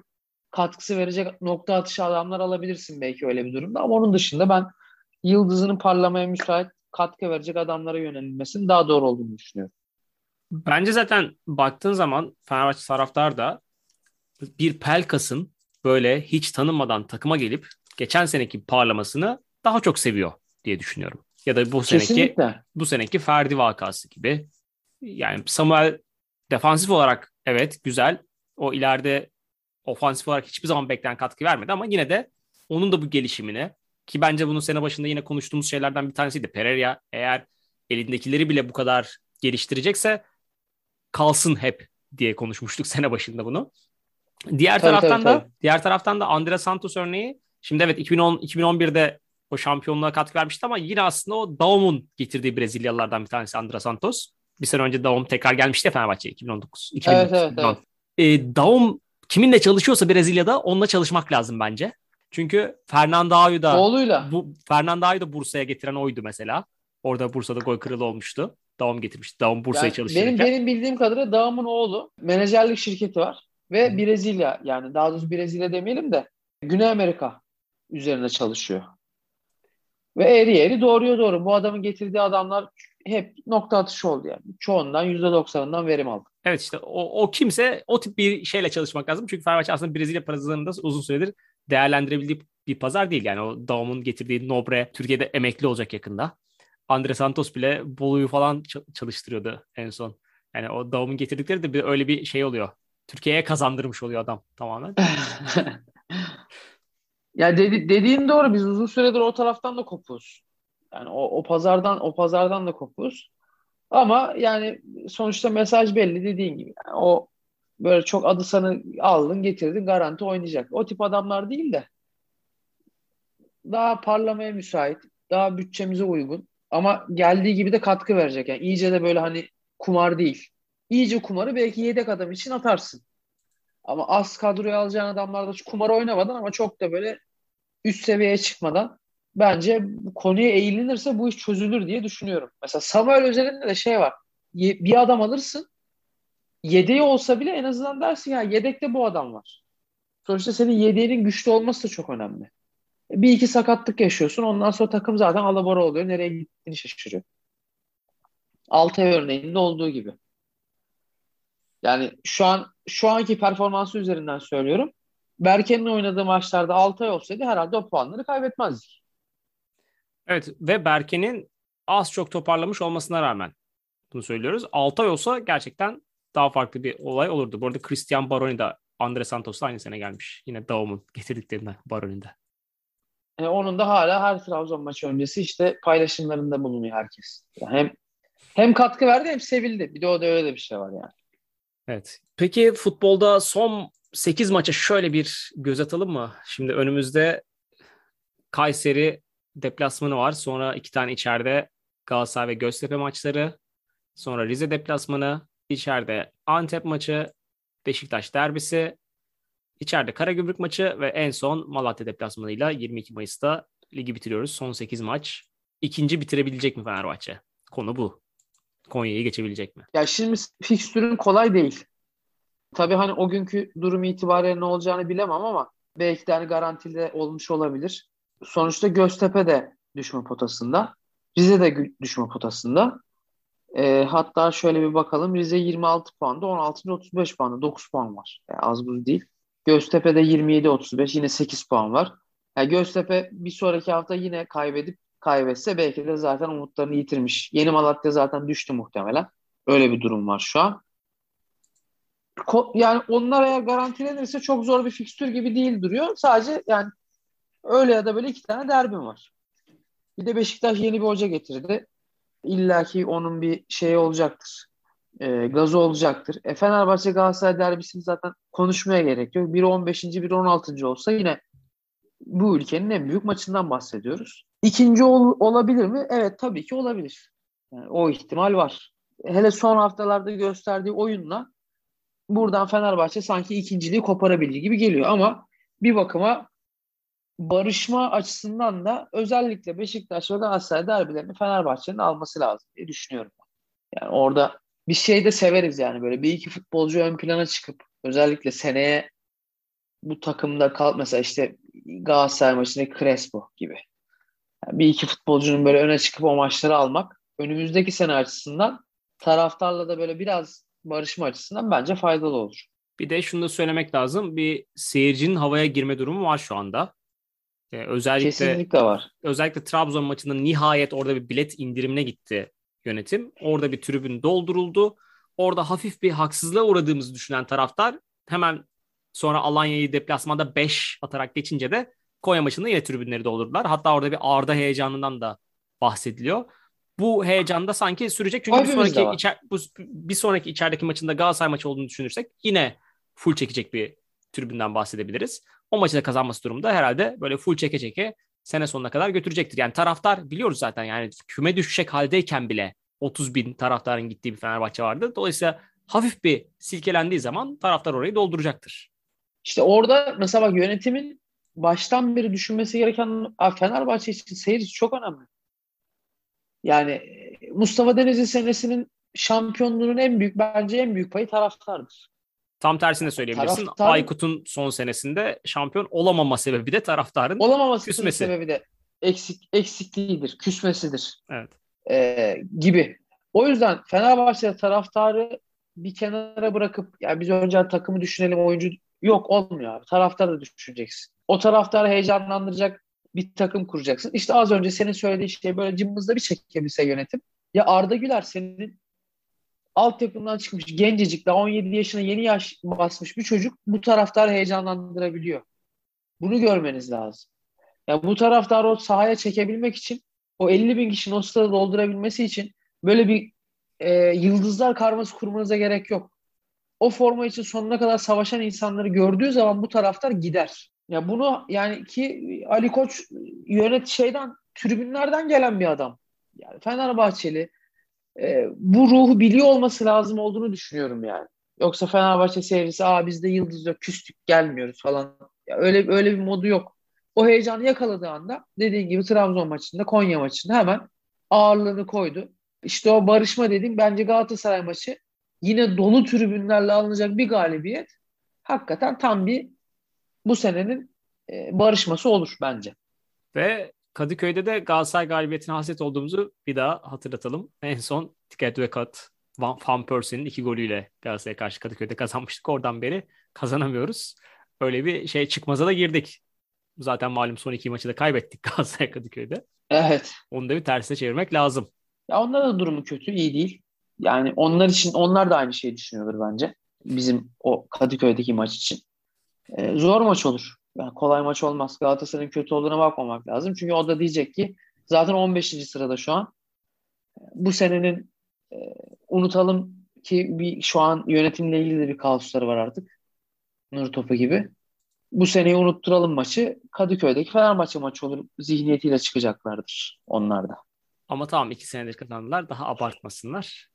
B: katkısı verecek nokta atışı adamlar alabilirsin belki öyle bir durumda. Ama onun dışında ben yıldızının parlamaya müsait katkı verecek adamlara yönelilmesinin daha doğru olduğunu düşünüyorum.
A: Bence zaten baktığın zaman Fenerbahçe taraftar da bir Pelkas'ın böyle hiç tanınmadan takıma gelip geçen seneki parlamasını daha çok seviyor diye düşünüyorum. Ya da bu seneki Kesinlikle. bu seneki Ferdi vakası gibi. Yani Samuel defansif olarak evet güzel. O ileride ofansif olarak hiçbir zaman beklenen katkı vermedi ama yine de onun da bu gelişimini ki bence bunun sene başında yine konuştuğumuz şeylerden bir tanesiydi. Pereira eğer elindekileri bile bu kadar geliştirecekse kalsın hep diye konuşmuştuk sene başında bunu. Diğer tabii, taraftan tabii, da tabii. diğer taraftan da Andre Santos örneği şimdi evet 2010 2011'de o şampiyonluğa katkı vermişti ama yine aslında o Daum'un getirdiği Brezilyalılardan bir tanesi Andre Santos. Bir sene önce Daum tekrar gelmişti Fenerbahçe 2019. 2019 evet, evet, evet. E, Daum kiminle çalışıyorsa Brezilya'da onunla çalışmak lazım bence. Çünkü Fernando da
B: Oğluyla.
A: bu Fernando da Bursa'ya getiren oydu mesela. Orada Bursa'da gol kralı olmuştu. Daum getirmişti. Daum Bursa'ya yani çalışırken.
B: Benim benim bildiğim kadarıyla Daum'un oğlu menajerlik şirketi var ve Brezilya yani daha doğrusu Brezilya demeyelim de Güney Amerika üzerine çalışıyor. Ve eğri eğri doğruya doğru. Bu adamın getirdiği adamlar hep nokta atışı oldu yani. Çoğundan %90'ından verim aldı.
A: Evet işte o, o kimse o tip bir şeyle çalışmak lazım. Çünkü Fenerbahçe aslında Brezilya pazarında uzun süredir değerlendirebildiği bir pazar değil. Yani o Daum'un getirdiği Nobre Türkiye'de emekli olacak yakında. Andre Santos bile Bolu'yu falan çalıştırıyordu en son. Yani o Daum'un getirdikleri de bir, öyle bir şey oluyor. Türkiye'ye kazandırmış oluyor adam tamamen.
B: ya dedi, dediğin doğru. Biz uzun süredir o taraftan da kopuyoruz. Yani o, o pazardan o pazardan da kopuyoruz. Ama yani sonuçta mesaj belli dediğin gibi. Yani o böyle çok adı sanı aldın getirdin garanti oynayacak. O tip adamlar değil de daha parlamaya müsait, daha bütçemize uygun ama geldiği gibi de katkı verecek. Yani iyice de böyle hani kumar değil. İyice kumarı belki yedek adam için atarsın. Ama az kadroya alacağın adamlarda kumar oynamadan ama çok da böyle üst seviyeye çıkmadan bence konuya eğilinirse bu iş çözülür diye düşünüyorum. Mesela Samuel özelinde de şey var. Bir adam alırsın yedeği olsa bile en azından dersin ya yedekte bu adam var. Sonuçta senin yedeğinin güçlü olması da çok önemli. Bir iki sakatlık yaşıyorsun. Ondan sonra takım zaten alabora oluyor. Nereye gittiğini şaşırıyor. Altay örneğinde olduğu gibi. Yani şu an şu anki performansı üzerinden söylüyorum. Berke'nin oynadığı maçlarda Altay olsaydı herhalde o puanları kaybetmezdik.
A: Evet ve Berke'nin az çok toparlamış olmasına rağmen bunu söylüyoruz. Altay olsa gerçekten daha farklı bir olay olurdu. Bu arada Christian Baroni de Andre Santos'la aynı sene gelmiş. Yine Daum'un getirdiklerinden Baroni'de.
B: E, onun da hala her Trabzon maçı öncesi işte paylaşımlarında bulunuyor herkes. Yani hem hem katkı verdi hem sevildi. Bir de o da öyle de bir şey var yani.
A: Evet. Peki futbolda son 8 maça şöyle bir göz atalım mı? Şimdi önümüzde Kayseri deplasmanı var. Sonra iki tane içeride Galatasaray ve Göztepe maçları. Sonra Rize deplasmanı. İçeride Antep maçı. Beşiktaş derbisi. İçeride Karagümrük maçı ve en son Malatya deplasmanıyla 22 Mayıs'ta ligi bitiriyoruz. Son 8 maç. İkinci bitirebilecek mi Fenerbahçe? Konu bu. Konya'yı geçebilecek mi?
B: Ya şimdi fikstürün kolay değil. Tabii hani o günkü durum itibariyle ne olacağını bilemem ama belki de hani garantili olmuş olabilir. Sonuçta Göztepe de düşme potasında. Rize de düşme potasında. E, hatta şöyle bir bakalım. Rize 26 puanda, 16. 35 puanda. 9 puan var. Yani az buz değil. Göztepe'de 27-35 yine 8 puan var. Yani Göztepe bir sonraki hafta yine kaybedip kaybetse belki de zaten umutlarını yitirmiş. Yeni Malatya zaten düştü muhtemelen. Öyle bir durum var şu an. Yani onlar eğer garantilenirse çok zor bir fikstür gibi değil duruyor. Sadece yani öyle ya da böyle iki tane derbim var. Bir de Beşiktaş yeni bir hoca getirdi. İlla ki onun bir şeyi olacaktır e, gazı olacaktır. E, Fenerbahçe Galatasaray derbisini zaten konuşmaya gerek yok. Biri 15. biri 16. olsa yine bu ülkenin en büyük maçından bahsediyoruz. İkinci ol, olabilir mi? Evet tabii ki olabilir. Yani o ihtimal var. Hele son haftalarda gösterdiği oyunla buradan Fenerbahçe sanki ikinciliği koparabildiği gibi geliyor ama bir bakıma barışma açısından da özellikle Beşiktaş ve Galatasaray derbilerini Fenerbahçe'nin alması lazım diye düşünüyorum. Yani orada bir şey de severiz yani böyle bir iki futbolcu ön plana çıkıp özellikle seneye bu takımda kal mesela işte Galatasaray maçında Crespo gibi. Yani bir iki futbolcunun böyle öne çıkıp o maçları almak önümüzdeki sene açısından taraftarla da böyle biraz barışma açısından bence faydalı olur.
A: Bir de şunu da söylemek lazım. Bir seyircinin havaya girme durumu var şu anda. Ee, özellikle
B: Kesinlikle var.
A: Özellikle Trabzon maçında nihayet orada bir bilet indirimine gitti yönetim. Orada bir tribün dolduruldu. Orada hafif bir haksızlığa uğradığımızı düşünen taraftar hemen sonra Alanya'yı deplasmanda 5 atarak geçince de Konya maçında yine tribünleri doldurdular. Hatta orada bir Arda heyecanından da bahsediliyor. Bu heyecanda sanki sürecek çünkü bir sonraki, içer, bu, bir sonraki içerideki maçında Galatasaray maçı olduğunu düşünürsek yine full çekecek bir tribünden bahsedebiliriz. O maçı da kazanması durumda herhalde böyle full çeke çeke sene sonuna kadar götürecektir. Yani taraftar biliyoruz zaten yani küme düşecek haldeyken bile 30 bin taraftarın gittiği bir Fenerbahçe vardı. Dolayısıyla hafif bir silkelendiği zaman taraftar orayı dolduracaktır.
B: İşte orada mesela bak yönetimin baştan beri düşünmesi gereken Fenerbahçe için seyirci çok önemli. Yani Mustafa Denizli senesinin şampiyonluğunun en büyük bence en büyük payı taraftardır.
A: Tam tersini söyleyebilirsin. Taraftar, Aykut'un son senesinde şampiyon olamama sebebi de taraftarın
B: olamaması küsmesi. sebebi de eksik eksikliğidir, küsmesidir. Evet. Ee, gibi. O yüzden Fenerbahçe taraftarı bir kenara bırakıp yani biz önce takımı düşünelim oyuncu yok olmuyor abi. Taraftarı da düşüneceksin. O taraftarı heyecanlandıracak bir takım kuracaksın. İşte az önce senin söylediğin şey böyle cımbızda bir çekebilse yönetim. Ya Arda Güler senin altyapından çıkmış gencecik daha 17 yaşına yeni yaş basmış bir çocuk bu taraftar heyecanlandırabiliyor. Bunu görmeniz lazım. Ya bu taraftarı o sahaya çekebilmek için o 50 bin kişinin o stadı doldurabilmesi için böyle bir e, yıldızlar karması kurmanıza gerek yok. O forma için sonuna kadar savaşan insanları gördüğü zaman bu taraftar gider. Ya bunu yani ki Ali Koç yönet şeyden tribünlerden gelen bir adam. Yani Fenerbahçeli e, bu ruhu biliyor olması lazım olduğunu düşünüyorum yani. Yoksa Fenerbahçe seyircisi aa bizde yıldız yok küstük gelmiyoruz falan. Ya öyle öyle bir modu yok. O heyecanı yakaladığı anda dediğin gibi Trabzon maçında Konya maçında hemen ağırlığını koydu. İşte o barışma dediğim bence Galatasaray maçı yine dolu tribünlerle alınacak bir galibiyet hakikaten tam bir bu senenin e, barışması olur bence.
A: Ve Kadıköy'de de Galatasaray galibiyetine hasret olduğumuzu bir daha hatırlatalım. En son Ticket ve Kat Van Persie'nin iki golüyle Galatasaray'a karşı Kadıköy'de kazanmıştık. Oradan beri kazanamıyoruz. Öyle bir şey çıkmaza da girdik. Zaten malum son iki maçı da kaybettik Galatasaray Kadıköy'de.
B: Evet.
A: Onu da bir tersine çevirmek lazım.
B: Ya onlar da durumu kötü, iyi değil. Yani onlar için onlar da aynı şeyi düşünüyordur bence. Bizim o Kadıköy'deki maç için. Ee, zor maç olur. Yani kolay maç olmaz. Galatasaray'ın kötü olduğuna bakmamak lazım. Çünkü o da diyecek ki zaten 15. sırada şu an. Bu senenin e, unutalım ki bir şu an yönetimle ilgili de bir kaosları var artık. Nur topu gibi. Bu seneyi unutturalım maçı. Kadıköy'deki Fenerbahçe maçı olur zihniyetiyle çıkacaklardır onlar da.
A: Ama tamam iki senedir kazandılar. Daha abartmasınlar.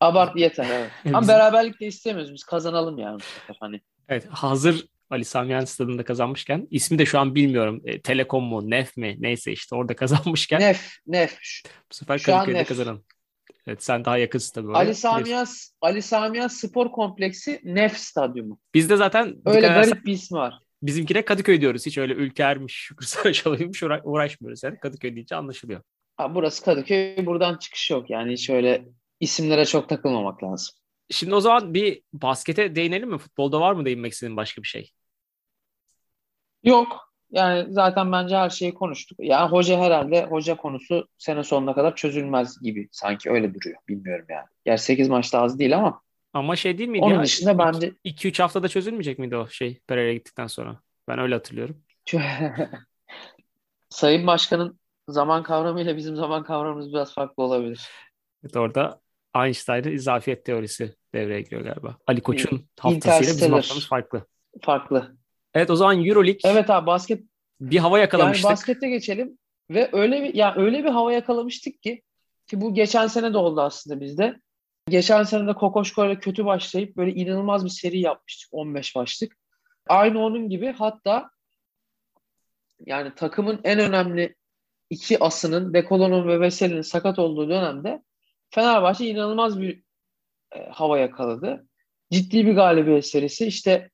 B: Abart yeter evet. Ama beraberlik de istemiyoruz. Biz kazanalım yani. Hani.
A: Evet hazır Ali Sami stadında kazanmışken ismi de şu an bilmiyorum. E, Telekom mu, Nef mi neyse işte orada kazanmışken.
B: Nef, Nef.
A: Bu sefer Kadıköy'de kazanalım. Evet sen daha yakınsın tabii.
B: Ali Samiyan Ali Samiyan Spor Kompleksi Nef Stadyumu.
A: Bizde zaten
B: öyle garip bir ismi var.
A: Bizimkine Kadıköy diyoruz. Hiç öyle Ülker'miş, Şükrü Saraçoğlu'ymuş uğraşmıyoruz. Yani Kadıköy deyince anlaşılıyor.
B: Ha, burası Kadıköy. Buradan çıkış yok. Yani hiç öyle isimlere çok takılmamak lazım.
A: Şimdi o zaman bir baskete değinelim mi? Futbolda var mı değinmek istediğin başka bir şey?
B: Yok. Yani zaten bence her şeyi konuştuk. Yani hoca herhalde hoca konusu sene sonuna kadar çözülmez gibi sanki öyle duruyor. Bilmiyorum yani. Yer 8 maçta az değil ama.
A: Ama şey değil miydi
B: Onun ya? dışında bence
A: 2-3 haftada çözülmeyecek miydi o şey Pereira gittikten sonra? Ben öyle hatırlıyorum.
B: Sayın Başkan'ın zaman kavramıyla bizim zaman kavramımız biraz farklı olabilir.
A: Evet, orada Einstein'ın izafiyet teorisi devreye giriyor galiba. Ali Koç'un haftasıyla bizim haftamız farklı.
B: Farklı.
A: Evet o zaman Euroleague.
B: Evet abi basket
A: bir hava yakalamıştık.
B: Yani baskette geçelim ve öyle bir yani öyle bir hava yakalamıştık ki ki bu geçen sene de oldu aslında bizde. Geçen sene de Kokoşko ile kötü başlayıp böyle inanılmaz bir seri yapmıştık 15 başlık. Aynı onun gibi hatta yani takımın en önemli iki asının Dekolon'un ve Veseli'nin sakat olduğu dönemde Fenerbahçe inanılmaz bir e, hava yakaladı. Ciddi bir galibiyet serisi. İşte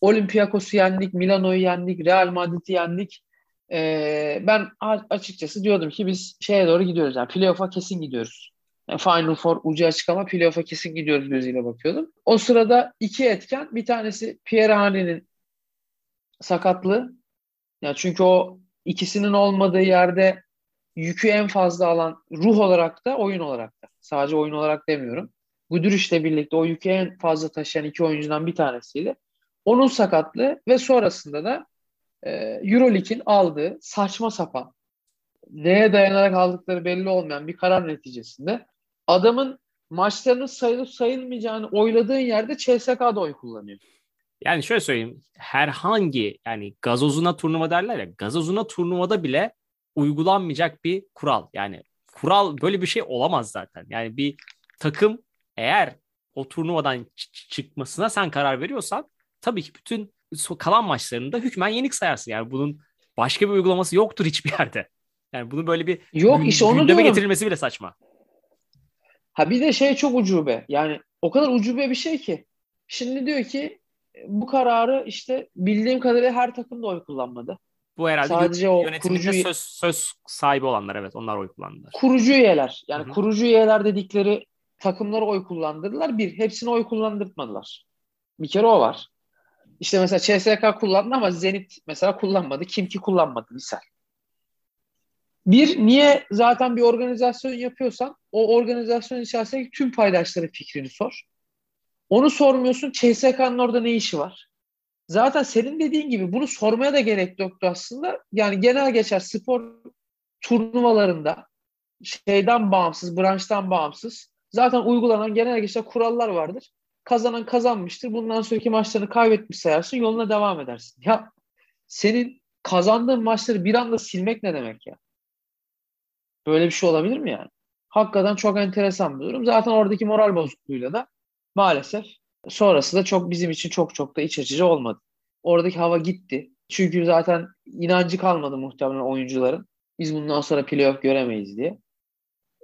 B: Olympiakos'u yendik, Milano'yu yendik, Real Madrid'i yendik. Ee, ben açıkçası diyordum ki biz şeye doğru gidiyoruz. Yani playoff'a kesin gidiyoruz. Final Four ucu açık ama playoff'a kesin gidiyoruz gözüyle bakıyordum. O sırada iki etken. Bir tanesi Pierre Henry'nin sakatlığı. Yani çünkü o ikisinin olmadığı yerde yükü en fazla alan ruh olarak da oyun olarak da. Sadece oyun olarak demiyorum. Guduric'le birlikte o yükü en fazla taşıyan iki oyuncudan bir tanesiydi. Onun sakatlığı ve sonrasında da e, Euroleague'in aldığı saçma sapan neye dayanarak aldıkları belli olmayan bir karar neticesinde adamın maçlarının sayılıp sayılmayacağını oyladığın yerde CSK'da oy kullanıyor.
A: Yani şöyle söyleyeyim. Herhangi yani gazozuna turnuva derler ya gazozuna turnuvada bile uygulanmayacak bir kural. Yani kural böyle bir şey olamaz zaten. Yani bir takım eğer o turnuvadan çıkmasına sen karar veriyorsan tabii ki bütün kalan maçlarında hükmen yenik sayarsın. Yani bunun başka bir uygulaması yoktur hiçbir yerde. Yani bunu böyle bir
B: Yok işte onu
A: gündeme diyorum. getirilmesi bile saçma.
B: Ha bir de şey çok ucube. Yani o kadar ucube bir şey ki. Şimdi diyor ki bu kararı işte bildiğim kadarıyla her takım da oy kullanmadı.
A: Bu herhalde Sadece o yönetiminde kurucu, söz, söz sahibi olanlar evet onlar oy kullandılar.
B: Kurucu üyeler yani Hı-hı. kurucu üyeler dedikleri takımları oy kullandırdılar. Bir, hepsini oy kullandırtmadılar. Bir kere o var. İşte mesela CSK kullandı ama Zenit mesela kullanmadı. Kim ki kullanmadı misal. Bir, niye zaten bir organizasyon yapıyorsan o organizasyon içerisindeki tüm paydaşların fikrini sor. Onu sormuyorsun. CSK'nın orada ne işi var? Zaten senin dediğin gibi bunu sormaya da gerek yoktu aslında. Yani genel geçer spor turnuvalarında şeyden bağımsız, branştan bağımsız zaten uygulanan genel geçer kurallar vardır. Kazanan kazanmıştır. Bundan sonraki maçlarını kaybetmiş sayarsın. Yoluna devam edersin. Ya senin kazandığın maçları bir anda silmek ne demek ya? Böyle bir şey olabilir mi yani? Hakikaten çok enteresan bir durum. Zaten oradaki moral bozukluğuyla da maalesef sonrası da çok bizim için çok çok da iç açıcı olmadı. Oradaki hava gitti. Çünkü zaten inancı kalmadı muhtemelen oyuncuların. Biz bundan sonra playoff göremeyiz diye.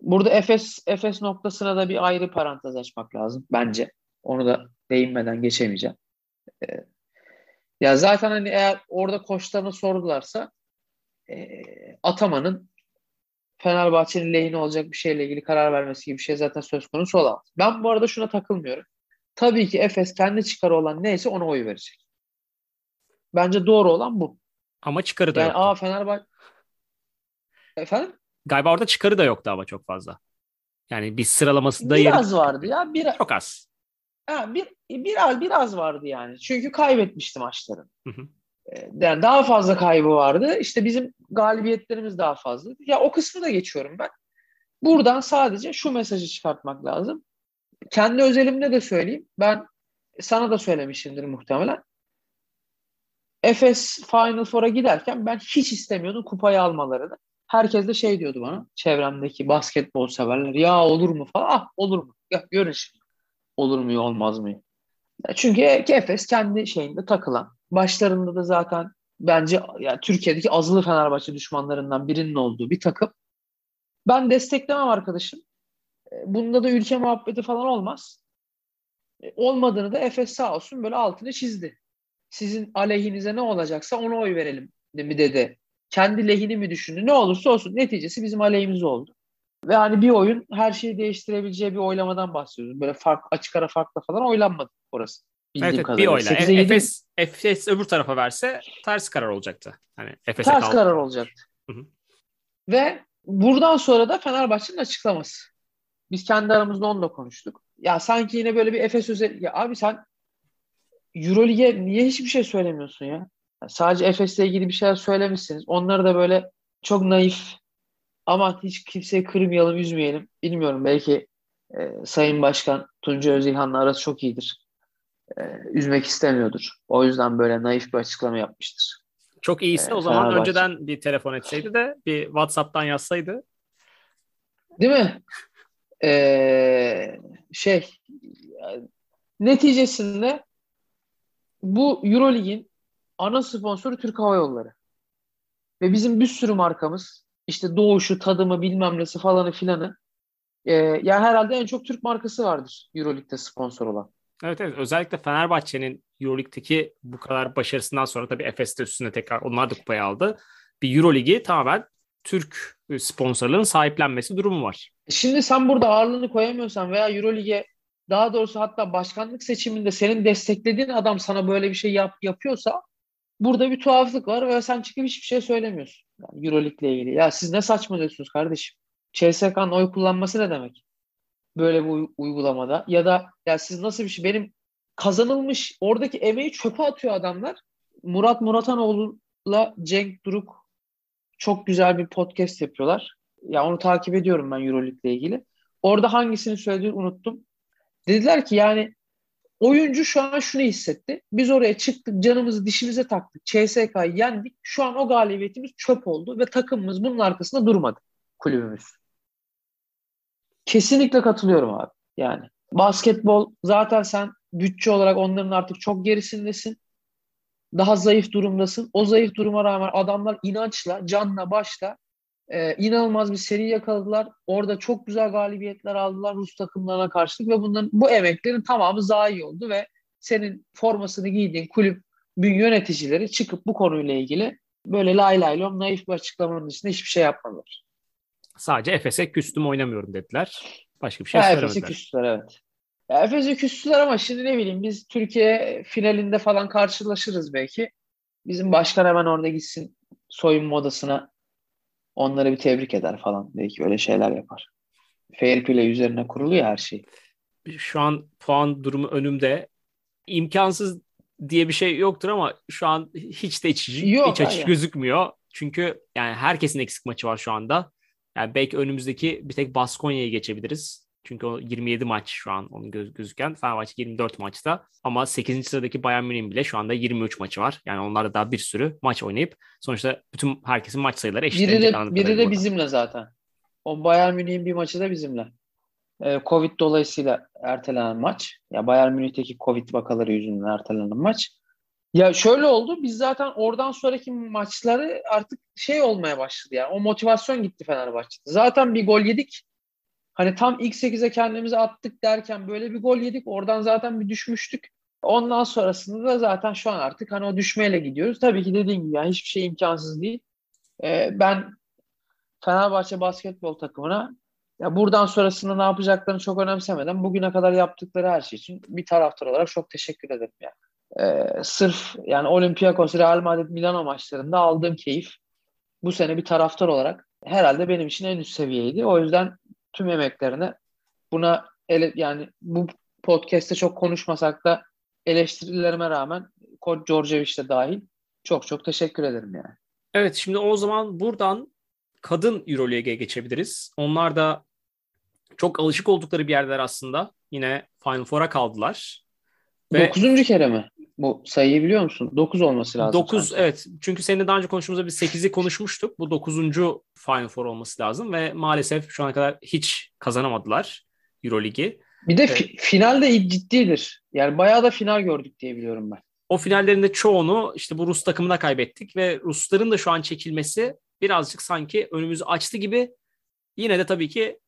B: Burada Efes Efes noktasına da bir ayrı parantez açmak lazım bence. Onu da değinmeden geçemeyeceğim. Ee, ya zaten hani eğer orada koçlarına sordularsa e, Ataman'ın Fenerbahçe'nin lehine olacak bir şeyle ilgili karar vermesi gibi bir şey zaten söz konusu olamaz. Ben bu arada şuna takılmıyorum. Tabii ki Efes kendi çıkarı olan neyse ona oy verecek. Bence doğru olan bu.
A: Ama çıkarı da
B: yani,
A: yoktu.
B: Aa Fenerbahçe... Efendim?
A: Galiba orada çıkarı da yoktu ama çok fazla. Yani bir sıralamasında
B: biraz yeri... vardı ya. Bir...
A: Çok az.
B: Ha, bir, biraz biraz vardı yani. Çünkü kaybetmişti maçları. Hı hı. Ee, yani daha fazla kaybı vardı. İşte bizim galibiyetlerimiz daha fazla. Ya o kısmı da geçiyorum ben. Buradan sadece şu mesajı çıkartmak lazım. Kendi özelimde de söyleyeyim. Ben sana da söylemişimdir muhtemelen. Efes Final Four'a giderken ben hiç istemiyordum kupayı almalarını. Herkes de şey diyordu bana çevremdeki basketbol severler. Ya olur mu falan. Ah olur mu? Ya görün şimdi. Olur mu olmaz mı? Çünkü Efes kendi şeyinde takılan. Başlarında da zaten bence yani Türkiye'deki azılı Fenerbahçe düşmanlarından birinin olduğu bir takım. Ben desteklemem arkadaşım. E, bunda da ülke muhabbeti falan olmaz. E, olmadığını da Efes sağ olsun böyle altını çizdi. Sizin aleyhinize ne olacaksa ona oy verelim mi dedi. Kendi lehini mi düşündü? Ne olursa olsun neticesi bizim aleyhimize oldu. Ve hani bir oyun her şeyi değiştirebileceği bir oylamadan bahsediyoruz. Böyle fark, açık ara farkla falan oylanmadı orası.
A: Evet, evet bir oyla. E, Efes, Efes öbür tarafa verse ters karar olacaktı. Hani
B: Efes'e ters kaldı. karar olacaktı. Hı hı. Ve buradan sonra da Fenerbahçe'nin açıklaması. Biz kendi aramızda onu da konuştuk. Ya sanki yine böyle bir Efes özel... Ya abi sen Euroleague'e niye hiçbir şey söylemiyorsun ya? Yani sadece Efes'le ilgili bir şeyler söylemişsiniz. Onları da böyle çok naif ama hiç kimseyi kırmayalım, üzmeyelim. Bilmiyorum belki e, Sayın Başkan Tunca Özilhan'la arası çok iyidir. E, üzmek istemiyordur. O yüzden böyle naif bir açıklama yapmıştır.
A: Çok iyisi e, o zaman Fenerbahçe. önceden bir telefon etseydi de bir WhatsApp'tan yazsaydı.
B: Değil mi? Ee, şey neticesinde bu Eurolig'in ana sponsoru Türk Hava Yolları. Ve bizim bir sürü markamız işte doğuşu, tadımı, bilmem nesi falanı filanı. Ee, yani herhalde en çok Türk markası vardır Euroleague'de sponsor olan.
A: Evet evet özellikle Fenerbahçe'nin Euroleague'deki bu kadar başarısından sonra tabii Efes'te üstüne tekrar onlar da kupayı aldı. Bir Euroligi tamamen Türk sponsorların sahiplenmesi durumu var.
B: Şimdi sen burada ağırlığını koyamıyorsan veya Eurolig'e daha doğrusu hatta başkanlık seçiminde senin desteklediğin adam sana böyle bir şey yap, yapıyorsa burada bir tuhaflık var ve sen çıkıp hiçbir şey söylemiyorsun. Yani Euroleague ile ilgili. Ya siz ne saçmalıyorsunuz kardeşim? CSK'nın oy kullanması ne demek? Böyle bir uygulamada. Ya da ya siz nasıl bir şey? Benim kazanılmış oradaki emeği çöpe atıyor adamlar. Murat Muratanoğlu Duruk'la Cenk Duruk çok güzel bir podcast yapıyorlar. Ya onu takip ediyorum ben Euroleague ile ilgili. Orada hangisini söylediğini unuttum. Dediler ki yani oyuncu şu an şunu hissetti. Biz oraya çıktık, canımızı dişimize taktık. CSK'yı yendik. Şu an o galibiyetimiz çöp oldu ve takımımız bunun arkasında durmadı kulübümüz. Kesinlikle katılıyorum abi. Yani basketbol zaten sen bütçe olarak onların artık çok gerisindesin. Daha zayıf durumdasın. O zayıf duruma rağmen adamlar inançla, canla, başla e, inanılmaz bir seri yakaladılar. Orada çok güzel galibiyetler aldılar Rus takımlarına karşılık ve bunların bu emeklerin tamamı zayi oldu ve senin formasını giydiğin kulüp yöneticileri çıkıp bu konuyla ilgili böyle lay lay lom naif bir açıklamanın dışında hiçbir şey yapmadılar.
A: Sadece Efes'e küstüm oynamıyorum dediler. Başka bir şey söylemediler.
B: Efes'e küstüler evet. Ya Efes'e küstüler ama şimdi ne bileyim biz Türkiye finalinde falan karşılaşırız belki. Bizim başkan hemen orada gitsin soyunma odasına onları bir tebrik eder falan. Belki öyle şeyler yapar. Fair play üzerine kuruluyor her şey.
A: Şu an puan durumu önümde. İmkansız diye bir şey yoktur ama şu an hiç de iç, Yok, iç açıcı gözükmüyor. Çünkü yani herkesin eksik maçı var şu anda. Yani belki önümüzdeki bir tek Baskonya'yı geçebiliriz. Çünkü o 27 maç şu an onun göz, gözüken. Fenerbahçe 24 maçta. Ama 8. sıradaki Bayern Münih'in bile şu anda 23 maçı var. Yani onlar da daha bir sürü maç oynayıp sonuçta bütün herkesin maç sayıları eşit.
B: Biri de, biri de bizimle zaten. O Bayern Münih'in bir maçı da bizimle. Ee, Covid dolayısıyla ertelenen maç. Ya Bayern Münih'teki Covid vakaları yüzünden ertelenen maç. Ya şöyle oldu. Biz zaten oradan sonraki maçları artık şey olmaya başladı yani. O motivasyon gitti Fenerbahçe'de. Zaten bir gol yedik. Hani tam ilk 8'e kendimizi attık derken böyle bir gol yedik. Oradan zaten bir düşmüştük. Ondan sonrasında da zaten şu an artık hani o düşmeyle gidiyoruz. Tabii ki dediğim gibi yani hiçbir şey imkansız değil. Ee, ben Fenerbahçe basketbol takımına ya buradan sonrasında ne yapacaklarını çok önemsemeden bugüne kadar yaptıkları her şey için bir taraftar olarak çok teşekkür ederim yani. Ee, sırf yani Olympiakos, Real Madrid, Milano maçlarında aldığım keyif bu sene bir taraftar olarak herhalde benim için en üst seviyeydi. O yüzden tüm emeklerine buna ele, yani bu podcast'te çok konuşmasak da eleştirilerime rağmen Koç Georgievich de dahil çok çok teşekkür ederim yani.
A: Evet şimdi o zaman buradan kadın Euroleague'e geçebiliriz. Onlar da çok alışık oldukları bir yerler aslında. Yine Final Four'a kaldılar.
B: Ve Dokuzuncu kere mi? Bu sayıyı biliyor musun? Dokuz olması lazım.
A: Dokuz evet. Çünkü seninle daha önce konuştuğumuzda biz sekizi konuşmuştuk. Bu dokuzuncu Final Four olması lazım ve maalesef şu ana kadar hiç kazanamadılar Euroligi.
B: Bir de evet. fi- final de ciddidir. Yani bayağı da final gördük diye biliyorum ben.
A: O finallerinde çoğunu işte bu Rus takımına kaybettik ve Rusların da şu an çekilmesi birazcık sanki önümüzü açtı gibi. Yine de tabii ki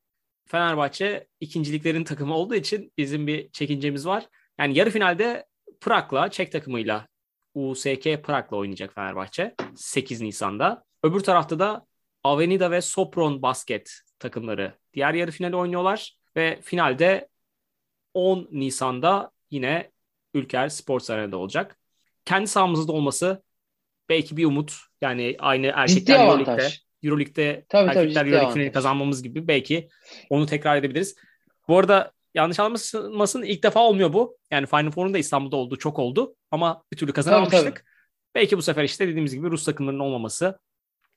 A: Fenerbahçe ikinciliklerin takımı olduğu için bizim bir çekincemiz var. Yani yarı finalde Prag'la, Çek takımıyla USK Prag'la oynayacak Fenerbahçe 8 Nisan'da. Öbür tarafta da Avenida ve Sopron basket takımları diğer yarı finali oynuyorlar ve finalde 10 Nisan'da yine Ülker Sports Arena'da olacak. Kendi sahamızda olması belki bir umut. Yani aynı erkekler Euroleague'de, Euroleague'de tabii, erkekler tabii, Euroleague kazanmamız gibi belki onu tekrar edebiliriz. Bu arada yanlış anlamasın ilk defa olmuyor bu. Yani Final Four'un da İstanbul'da olduğu çok oldu ama bir türlü kazanamamıştık. Tabii, tabii. Belki bu sefer işte dediğimiz gibi Rus takımlarının olmaması,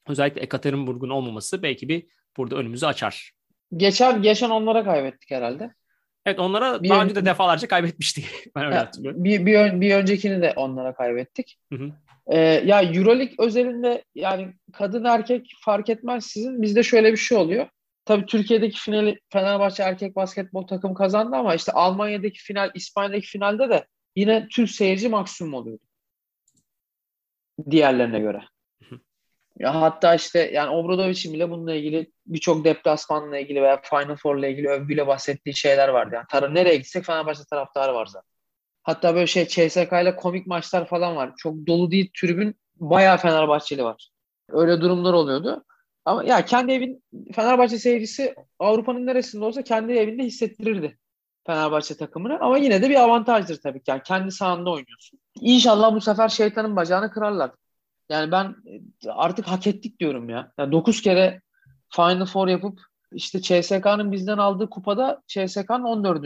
A: özellikle Ekaterinburg'un olmaması belki bir burada önümüzü açar.
B: Geçen geçen onlara kaybettik herhalde.
A: Evet onlara bir daha önce de defalarca kaybetmiştik. ben öyle hatırlıyorum.
B: Bir, bir, bir öncekini de onlara kaybettik. Hı hı. Ee, ya Euroleague özelinde yani kadın erkek fark etmez sizin. Bizde şöyle bir şey oluyor. Tabii Türkiye'deki finali Fenerbahçe erkek basketbol takım kazandı ama işte Almanya'daki final, İspanya'daki finalde de yine Türk seyirci maksimum oluyordu. Diğerlerine göre. Ya hatta işte yani Obradovic'in bile bununla ilgili birçok deplasmanla ilgili veya Final Four'la ilgili övgüyle bahsettiği şeyler vardı. Yani tarı nereye gitsek Fenerbahçe taraftarı var zaten. Hatta böyle şey CSK ile komik maçlar falan var. Çok dolu değil tribün bayağı Fenerbahçeli var. Öyle durumlar oluyordu. Ama ya kendi evin Fenerbahçe seyircisi Avrupa'nın neresinde olsa kendi evinde hissettirirdi Fenerbahçe takımını. Ama yine de bir avantajdır tabii ki. Yani kendi sahanda oynuyorsun. İnşallah bu sefer şeytanın bacağını kırarlar. Yani ben artık hak ettik diyorum ya. Yani 9 kere Final Four yapıp işte CSK'nın bizden aldığı kupada CSK'nın 14.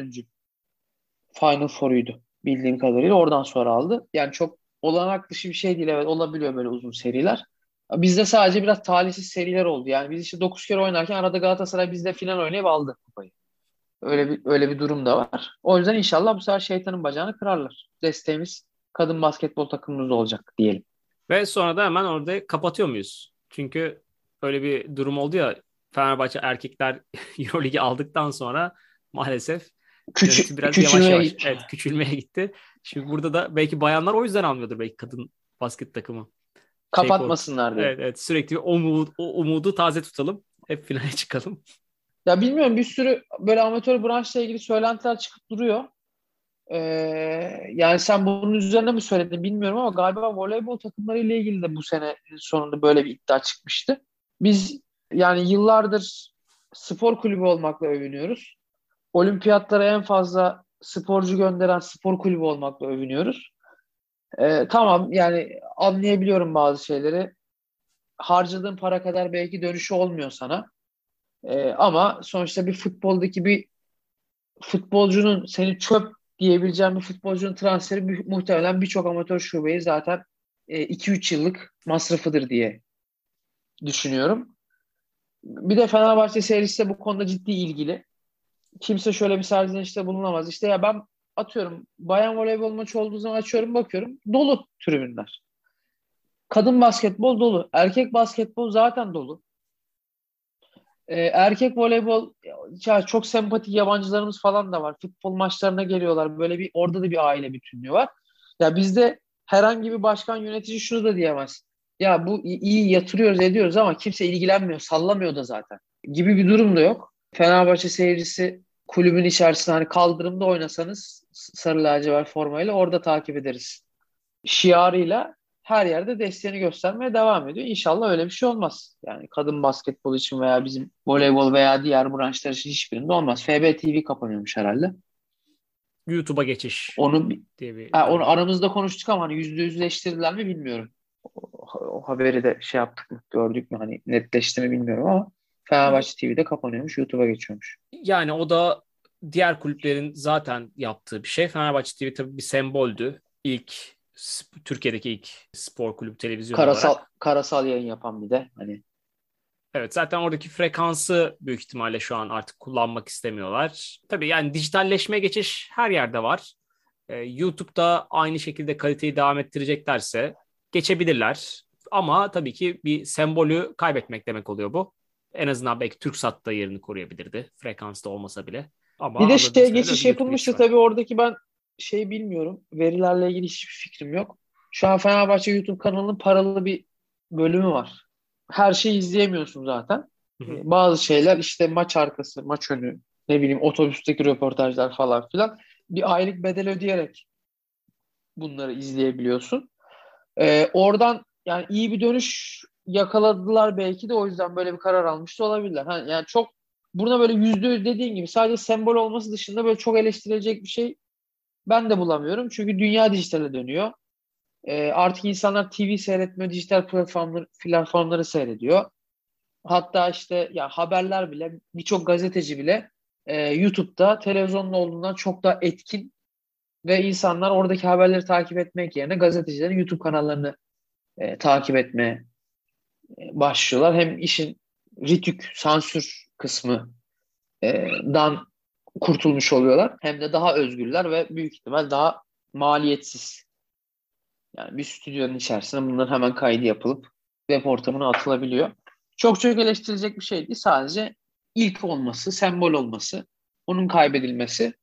B: Final Four'uydu bildiğim kadarıyla. Oradan sonra aldı. Yani çok olanak dışı bir şey değil. Evet olabiliyor böyle uzun seriler. Bizde sadece biraz talihsiz seriler oldu. Yani biz işte 9 kere oynarken arada Galatasaray bizde final oynayıp aldı kupayı. Öyle bir öyle bir durum da var. O yüzden inşallah bu sefer şeytanın bacağını kırarlar. Desteğimiz kadın basketbol takımımız olacak diyelim.
A: Ve sonra da hemen orada kapatıyor muyuz? Çünkü öyle bir durum oldu ya Fenerbahçe erkekler Euroligi aldıktan sonra maalesef
B: Küçük,
A: biraz yavaş yavaş evet, küçülmeye gitti. Şimdi burada da belki bayanlar o yüzden almıyordur belki kadın basket takımı.
B: Şey Kapatmasınlar şey diye.
A: Evet, evet sürekli o, umud, o umudu taze tutalım. Hep finale çıkalım.
B: Ya bilmiyorum bir sürü böyle amatör branşla ilgili söylentiler çıkıp duruyor. Ee, yani sen bunun üzerine mi söyledin bilmiyorum ama galiba voleybol takımları ile ilgili de bu sene sonunda böyle bir iddia çıkmıştı. Biz yani yıllardır spor kulübü olmakla övünüyoruz. Olimpiyatlara en fazla sporcu gönderen spor kulübü olmakla övünüyoruz. Ee, tamam yani anlayabiliyorum bazı şeyleri. Harcadığın para kadar belki dönüşü olmuyor sana. Ee, ama sonuçta bir futboldaki bir futbolcunun seni çöp diyebileceğim bir futbolcunun transferi muhtemelen birçok amatör şubeyi zaten 2-3 e, yıllık masrafıdır diye düşünüyorum. Bir de Fenerbahçe seyircisi de bu konuda ciddi ilgili. Kimse şöyle bir serzenişte bulunamaz. İşte ya ben atıyorum bayan voleybol maçı olduğu zaman açıyorum bakıyorum dolu tribünler. Kadın basketbol dolu. Erkek basketbol zaten dolu. Ee, erkek voleybol ya çok sempatik yabancılarımız falan da var. Futbol maçlarına geliyorlar. Böyle bir orada da bir aile bütünlüğü var. Ya bizde herhangi bir başkan yönetici şunu da diyemez. Ya bu iyi yatırıyoruz ediyoruz ama kimse ilgilenmiyor, sallamıyor da zaten. Gibi bir durum da yok. Fenerbahçe seyircisi kulübün içerisinde hani kaldırımda oynasanız sarı lacivert formayla orada takip ederiz. Şiarıyla her yerde desteğini göstermeye devam ediyor. İnşallah öyle bir şey olmaz. Yani kadın basketbol için veya bizim voleybol veya diğer branşlar için hiçbirinde olmaz. FB TV kapanıyormuş herhalde.
A: YouTube'a geçiş.
B: Onu diye bir, ha, onu aramızda konuştuk ama hani yüzde yüzleştirdiler mi bilmiyorum. O, o haberi de şey yaptık mı, gördük mü hani netleşti mi bilmiyorum ama Fenerbahçe TV'de kapanıyormuş, YouTube'a geçiyormuş.
A: Yani o da diğer kulüplerin zaten yaptığı bir şey. Fenerbahçe TV tabii bir semboldü. İlk Türkiye'deki ilk spor kulübü televizyon
B: karasal,
A: olarak.
B: Karasal yayın yapan bir de hani.
A: Evet zaten oradaki frekansı büyük ihtimalle şu an artık kullanmak istemiyorlar. Tabii yani dijitalleşmeye geçiş her yerde var. Ee, YouTube'da aynı şekilde kaliteyi devam ettireceklerse geçebilirler. Ama tabii ki bir sembolü kaybetmek demek oluyor bu. En azından belki TürkSat da yerini koruyabilirdi. Frekansta olmasa bile. Ama
B: bir de şey geçiş yapılmıştı tabii oradaki ben şey bilmiyorum. Verilerle ilgili hiçbir fikrim yok. Şu an Fenerbahçe YouTube kanalının paralı bir bölümü var. Her şeyi izleyemiyorsun zaten. Hı hı. Ee, bazı şeyler işte maç arkası, maç önü, ne bileyim otobüsteki röportajlar falan filan. Bir aylık bedel ödeyerek bunları izleyebiliyorsun. Ee, oradan yani iyi bir dönüş yakaladılar belki de o yüzden böyle bir karar almıştı olabilirler. Ha, yani çok burada böyle yüzde yüz dediğin gibi sadece sembol olması dışında böyle çok eleştirilecek bir şey ben de bulamıyorum. Çünkü dünya dijitale dönüyor. E, artık insanlar TV seyretmiyor, dijital platformları, platformları seyrediyor. Hatta işte ya haberler bile birçok gazeteci bile e, YouTube'da televizyonun olduğundan çok daha etkin ve insanlar oradaki haberleri takip etmek yerine gazetecilerin YouTube kanallarını e, takip etmeye e, başlıyorlar. Hem işin ritük, sansür kısmı e, kurtulmuş oluyorlar. Hem de daha özgürler ve büyük ihtimal daha maliyetsiz. Yani bir stüdyonun içerisinde bunların hemen kaydı yapılıp web ortamına atılabiliyor. Çok çok eleştirilecek bir şey değil. Sadece ilk olması, sembol olması, onun kaybedilmesi.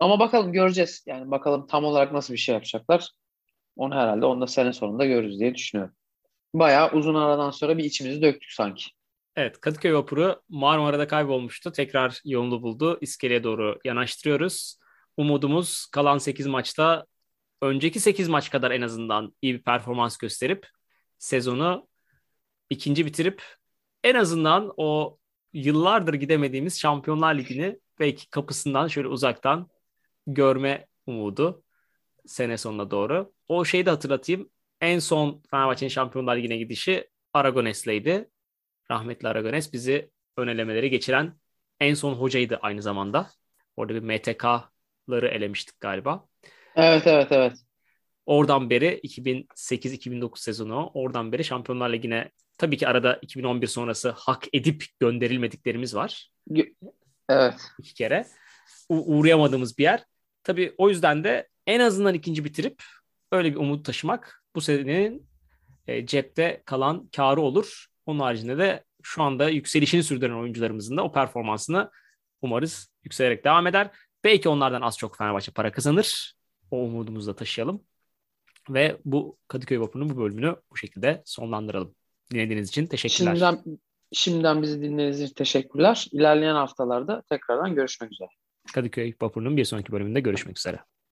B: Ama bakalım göreceğiz. Yani bakalım tam olarak nasıl bir şey yapacaklar. Onu herhalde onu da sene sonunda görürüz diye düşünüyorum. Bayağı uzun aradan sonra bir içimizi döktük sanki.
A: Evet Kadıköy Vapuru Marmara'da kaybolmuştu. Tekrar yolunu buldu. İskeleye doğru yanaştırıyoruz. Umudumuz kalan 8 maçta önceki 8 maç kadar en azından iyi bir performans gösterip sezonu ikinci bitirip en azından o yıllardır gidemediğimiz Şampiyonlar Ligi'ni belki kapısından şöyle uzaktan görme umudu sene sonuna doğru. O şeyi de hatırlatayım. En son Fenerbahçe'nin Şampiyonlar Ligi'ne gidişi Aragones'leydi rahmetli Aragones bizi önelemeleri geçiren en son hocaydı aynı zamanda. Orada bir MTK'ları elemiştik galiba.
B: Evet evet evet.
A: Oradan beri 2008-2009 sezonu oradan beri Şampiyonlar Ligi'ne tabii ki arada 2011 sonrası hak edip gönderilmediklerimiz var.
B: Evet.
A: İki kere. U- uğrayamadığımız bir yer. Tabii o yüzden de en azından ikinci bitirip öyle bir umut taşımak bu senenin e, cepte kalan karı olur. Onun haricinde de şu anda yükselişini sürdüren oyuncularımızın da o performansını umarız yükselerek devam eder. Belki onlardan az çok Fenerbahçe para kazanır. O umudumuzu da taşıyalım. Ve bu Kadıköy Vapur'un bu bölümünü bu şekilde sonlandıralım. Dinlediğiniz için teşekkürler.
B: Şimdiden, şimdiden bizi dinlediğiniz için teşekkürler. İlerleyen haftalarda tekrardan görüşmek üzere.
A: Kadıköy Vapur'un bir sonraki bölümünde görüşmek üzere.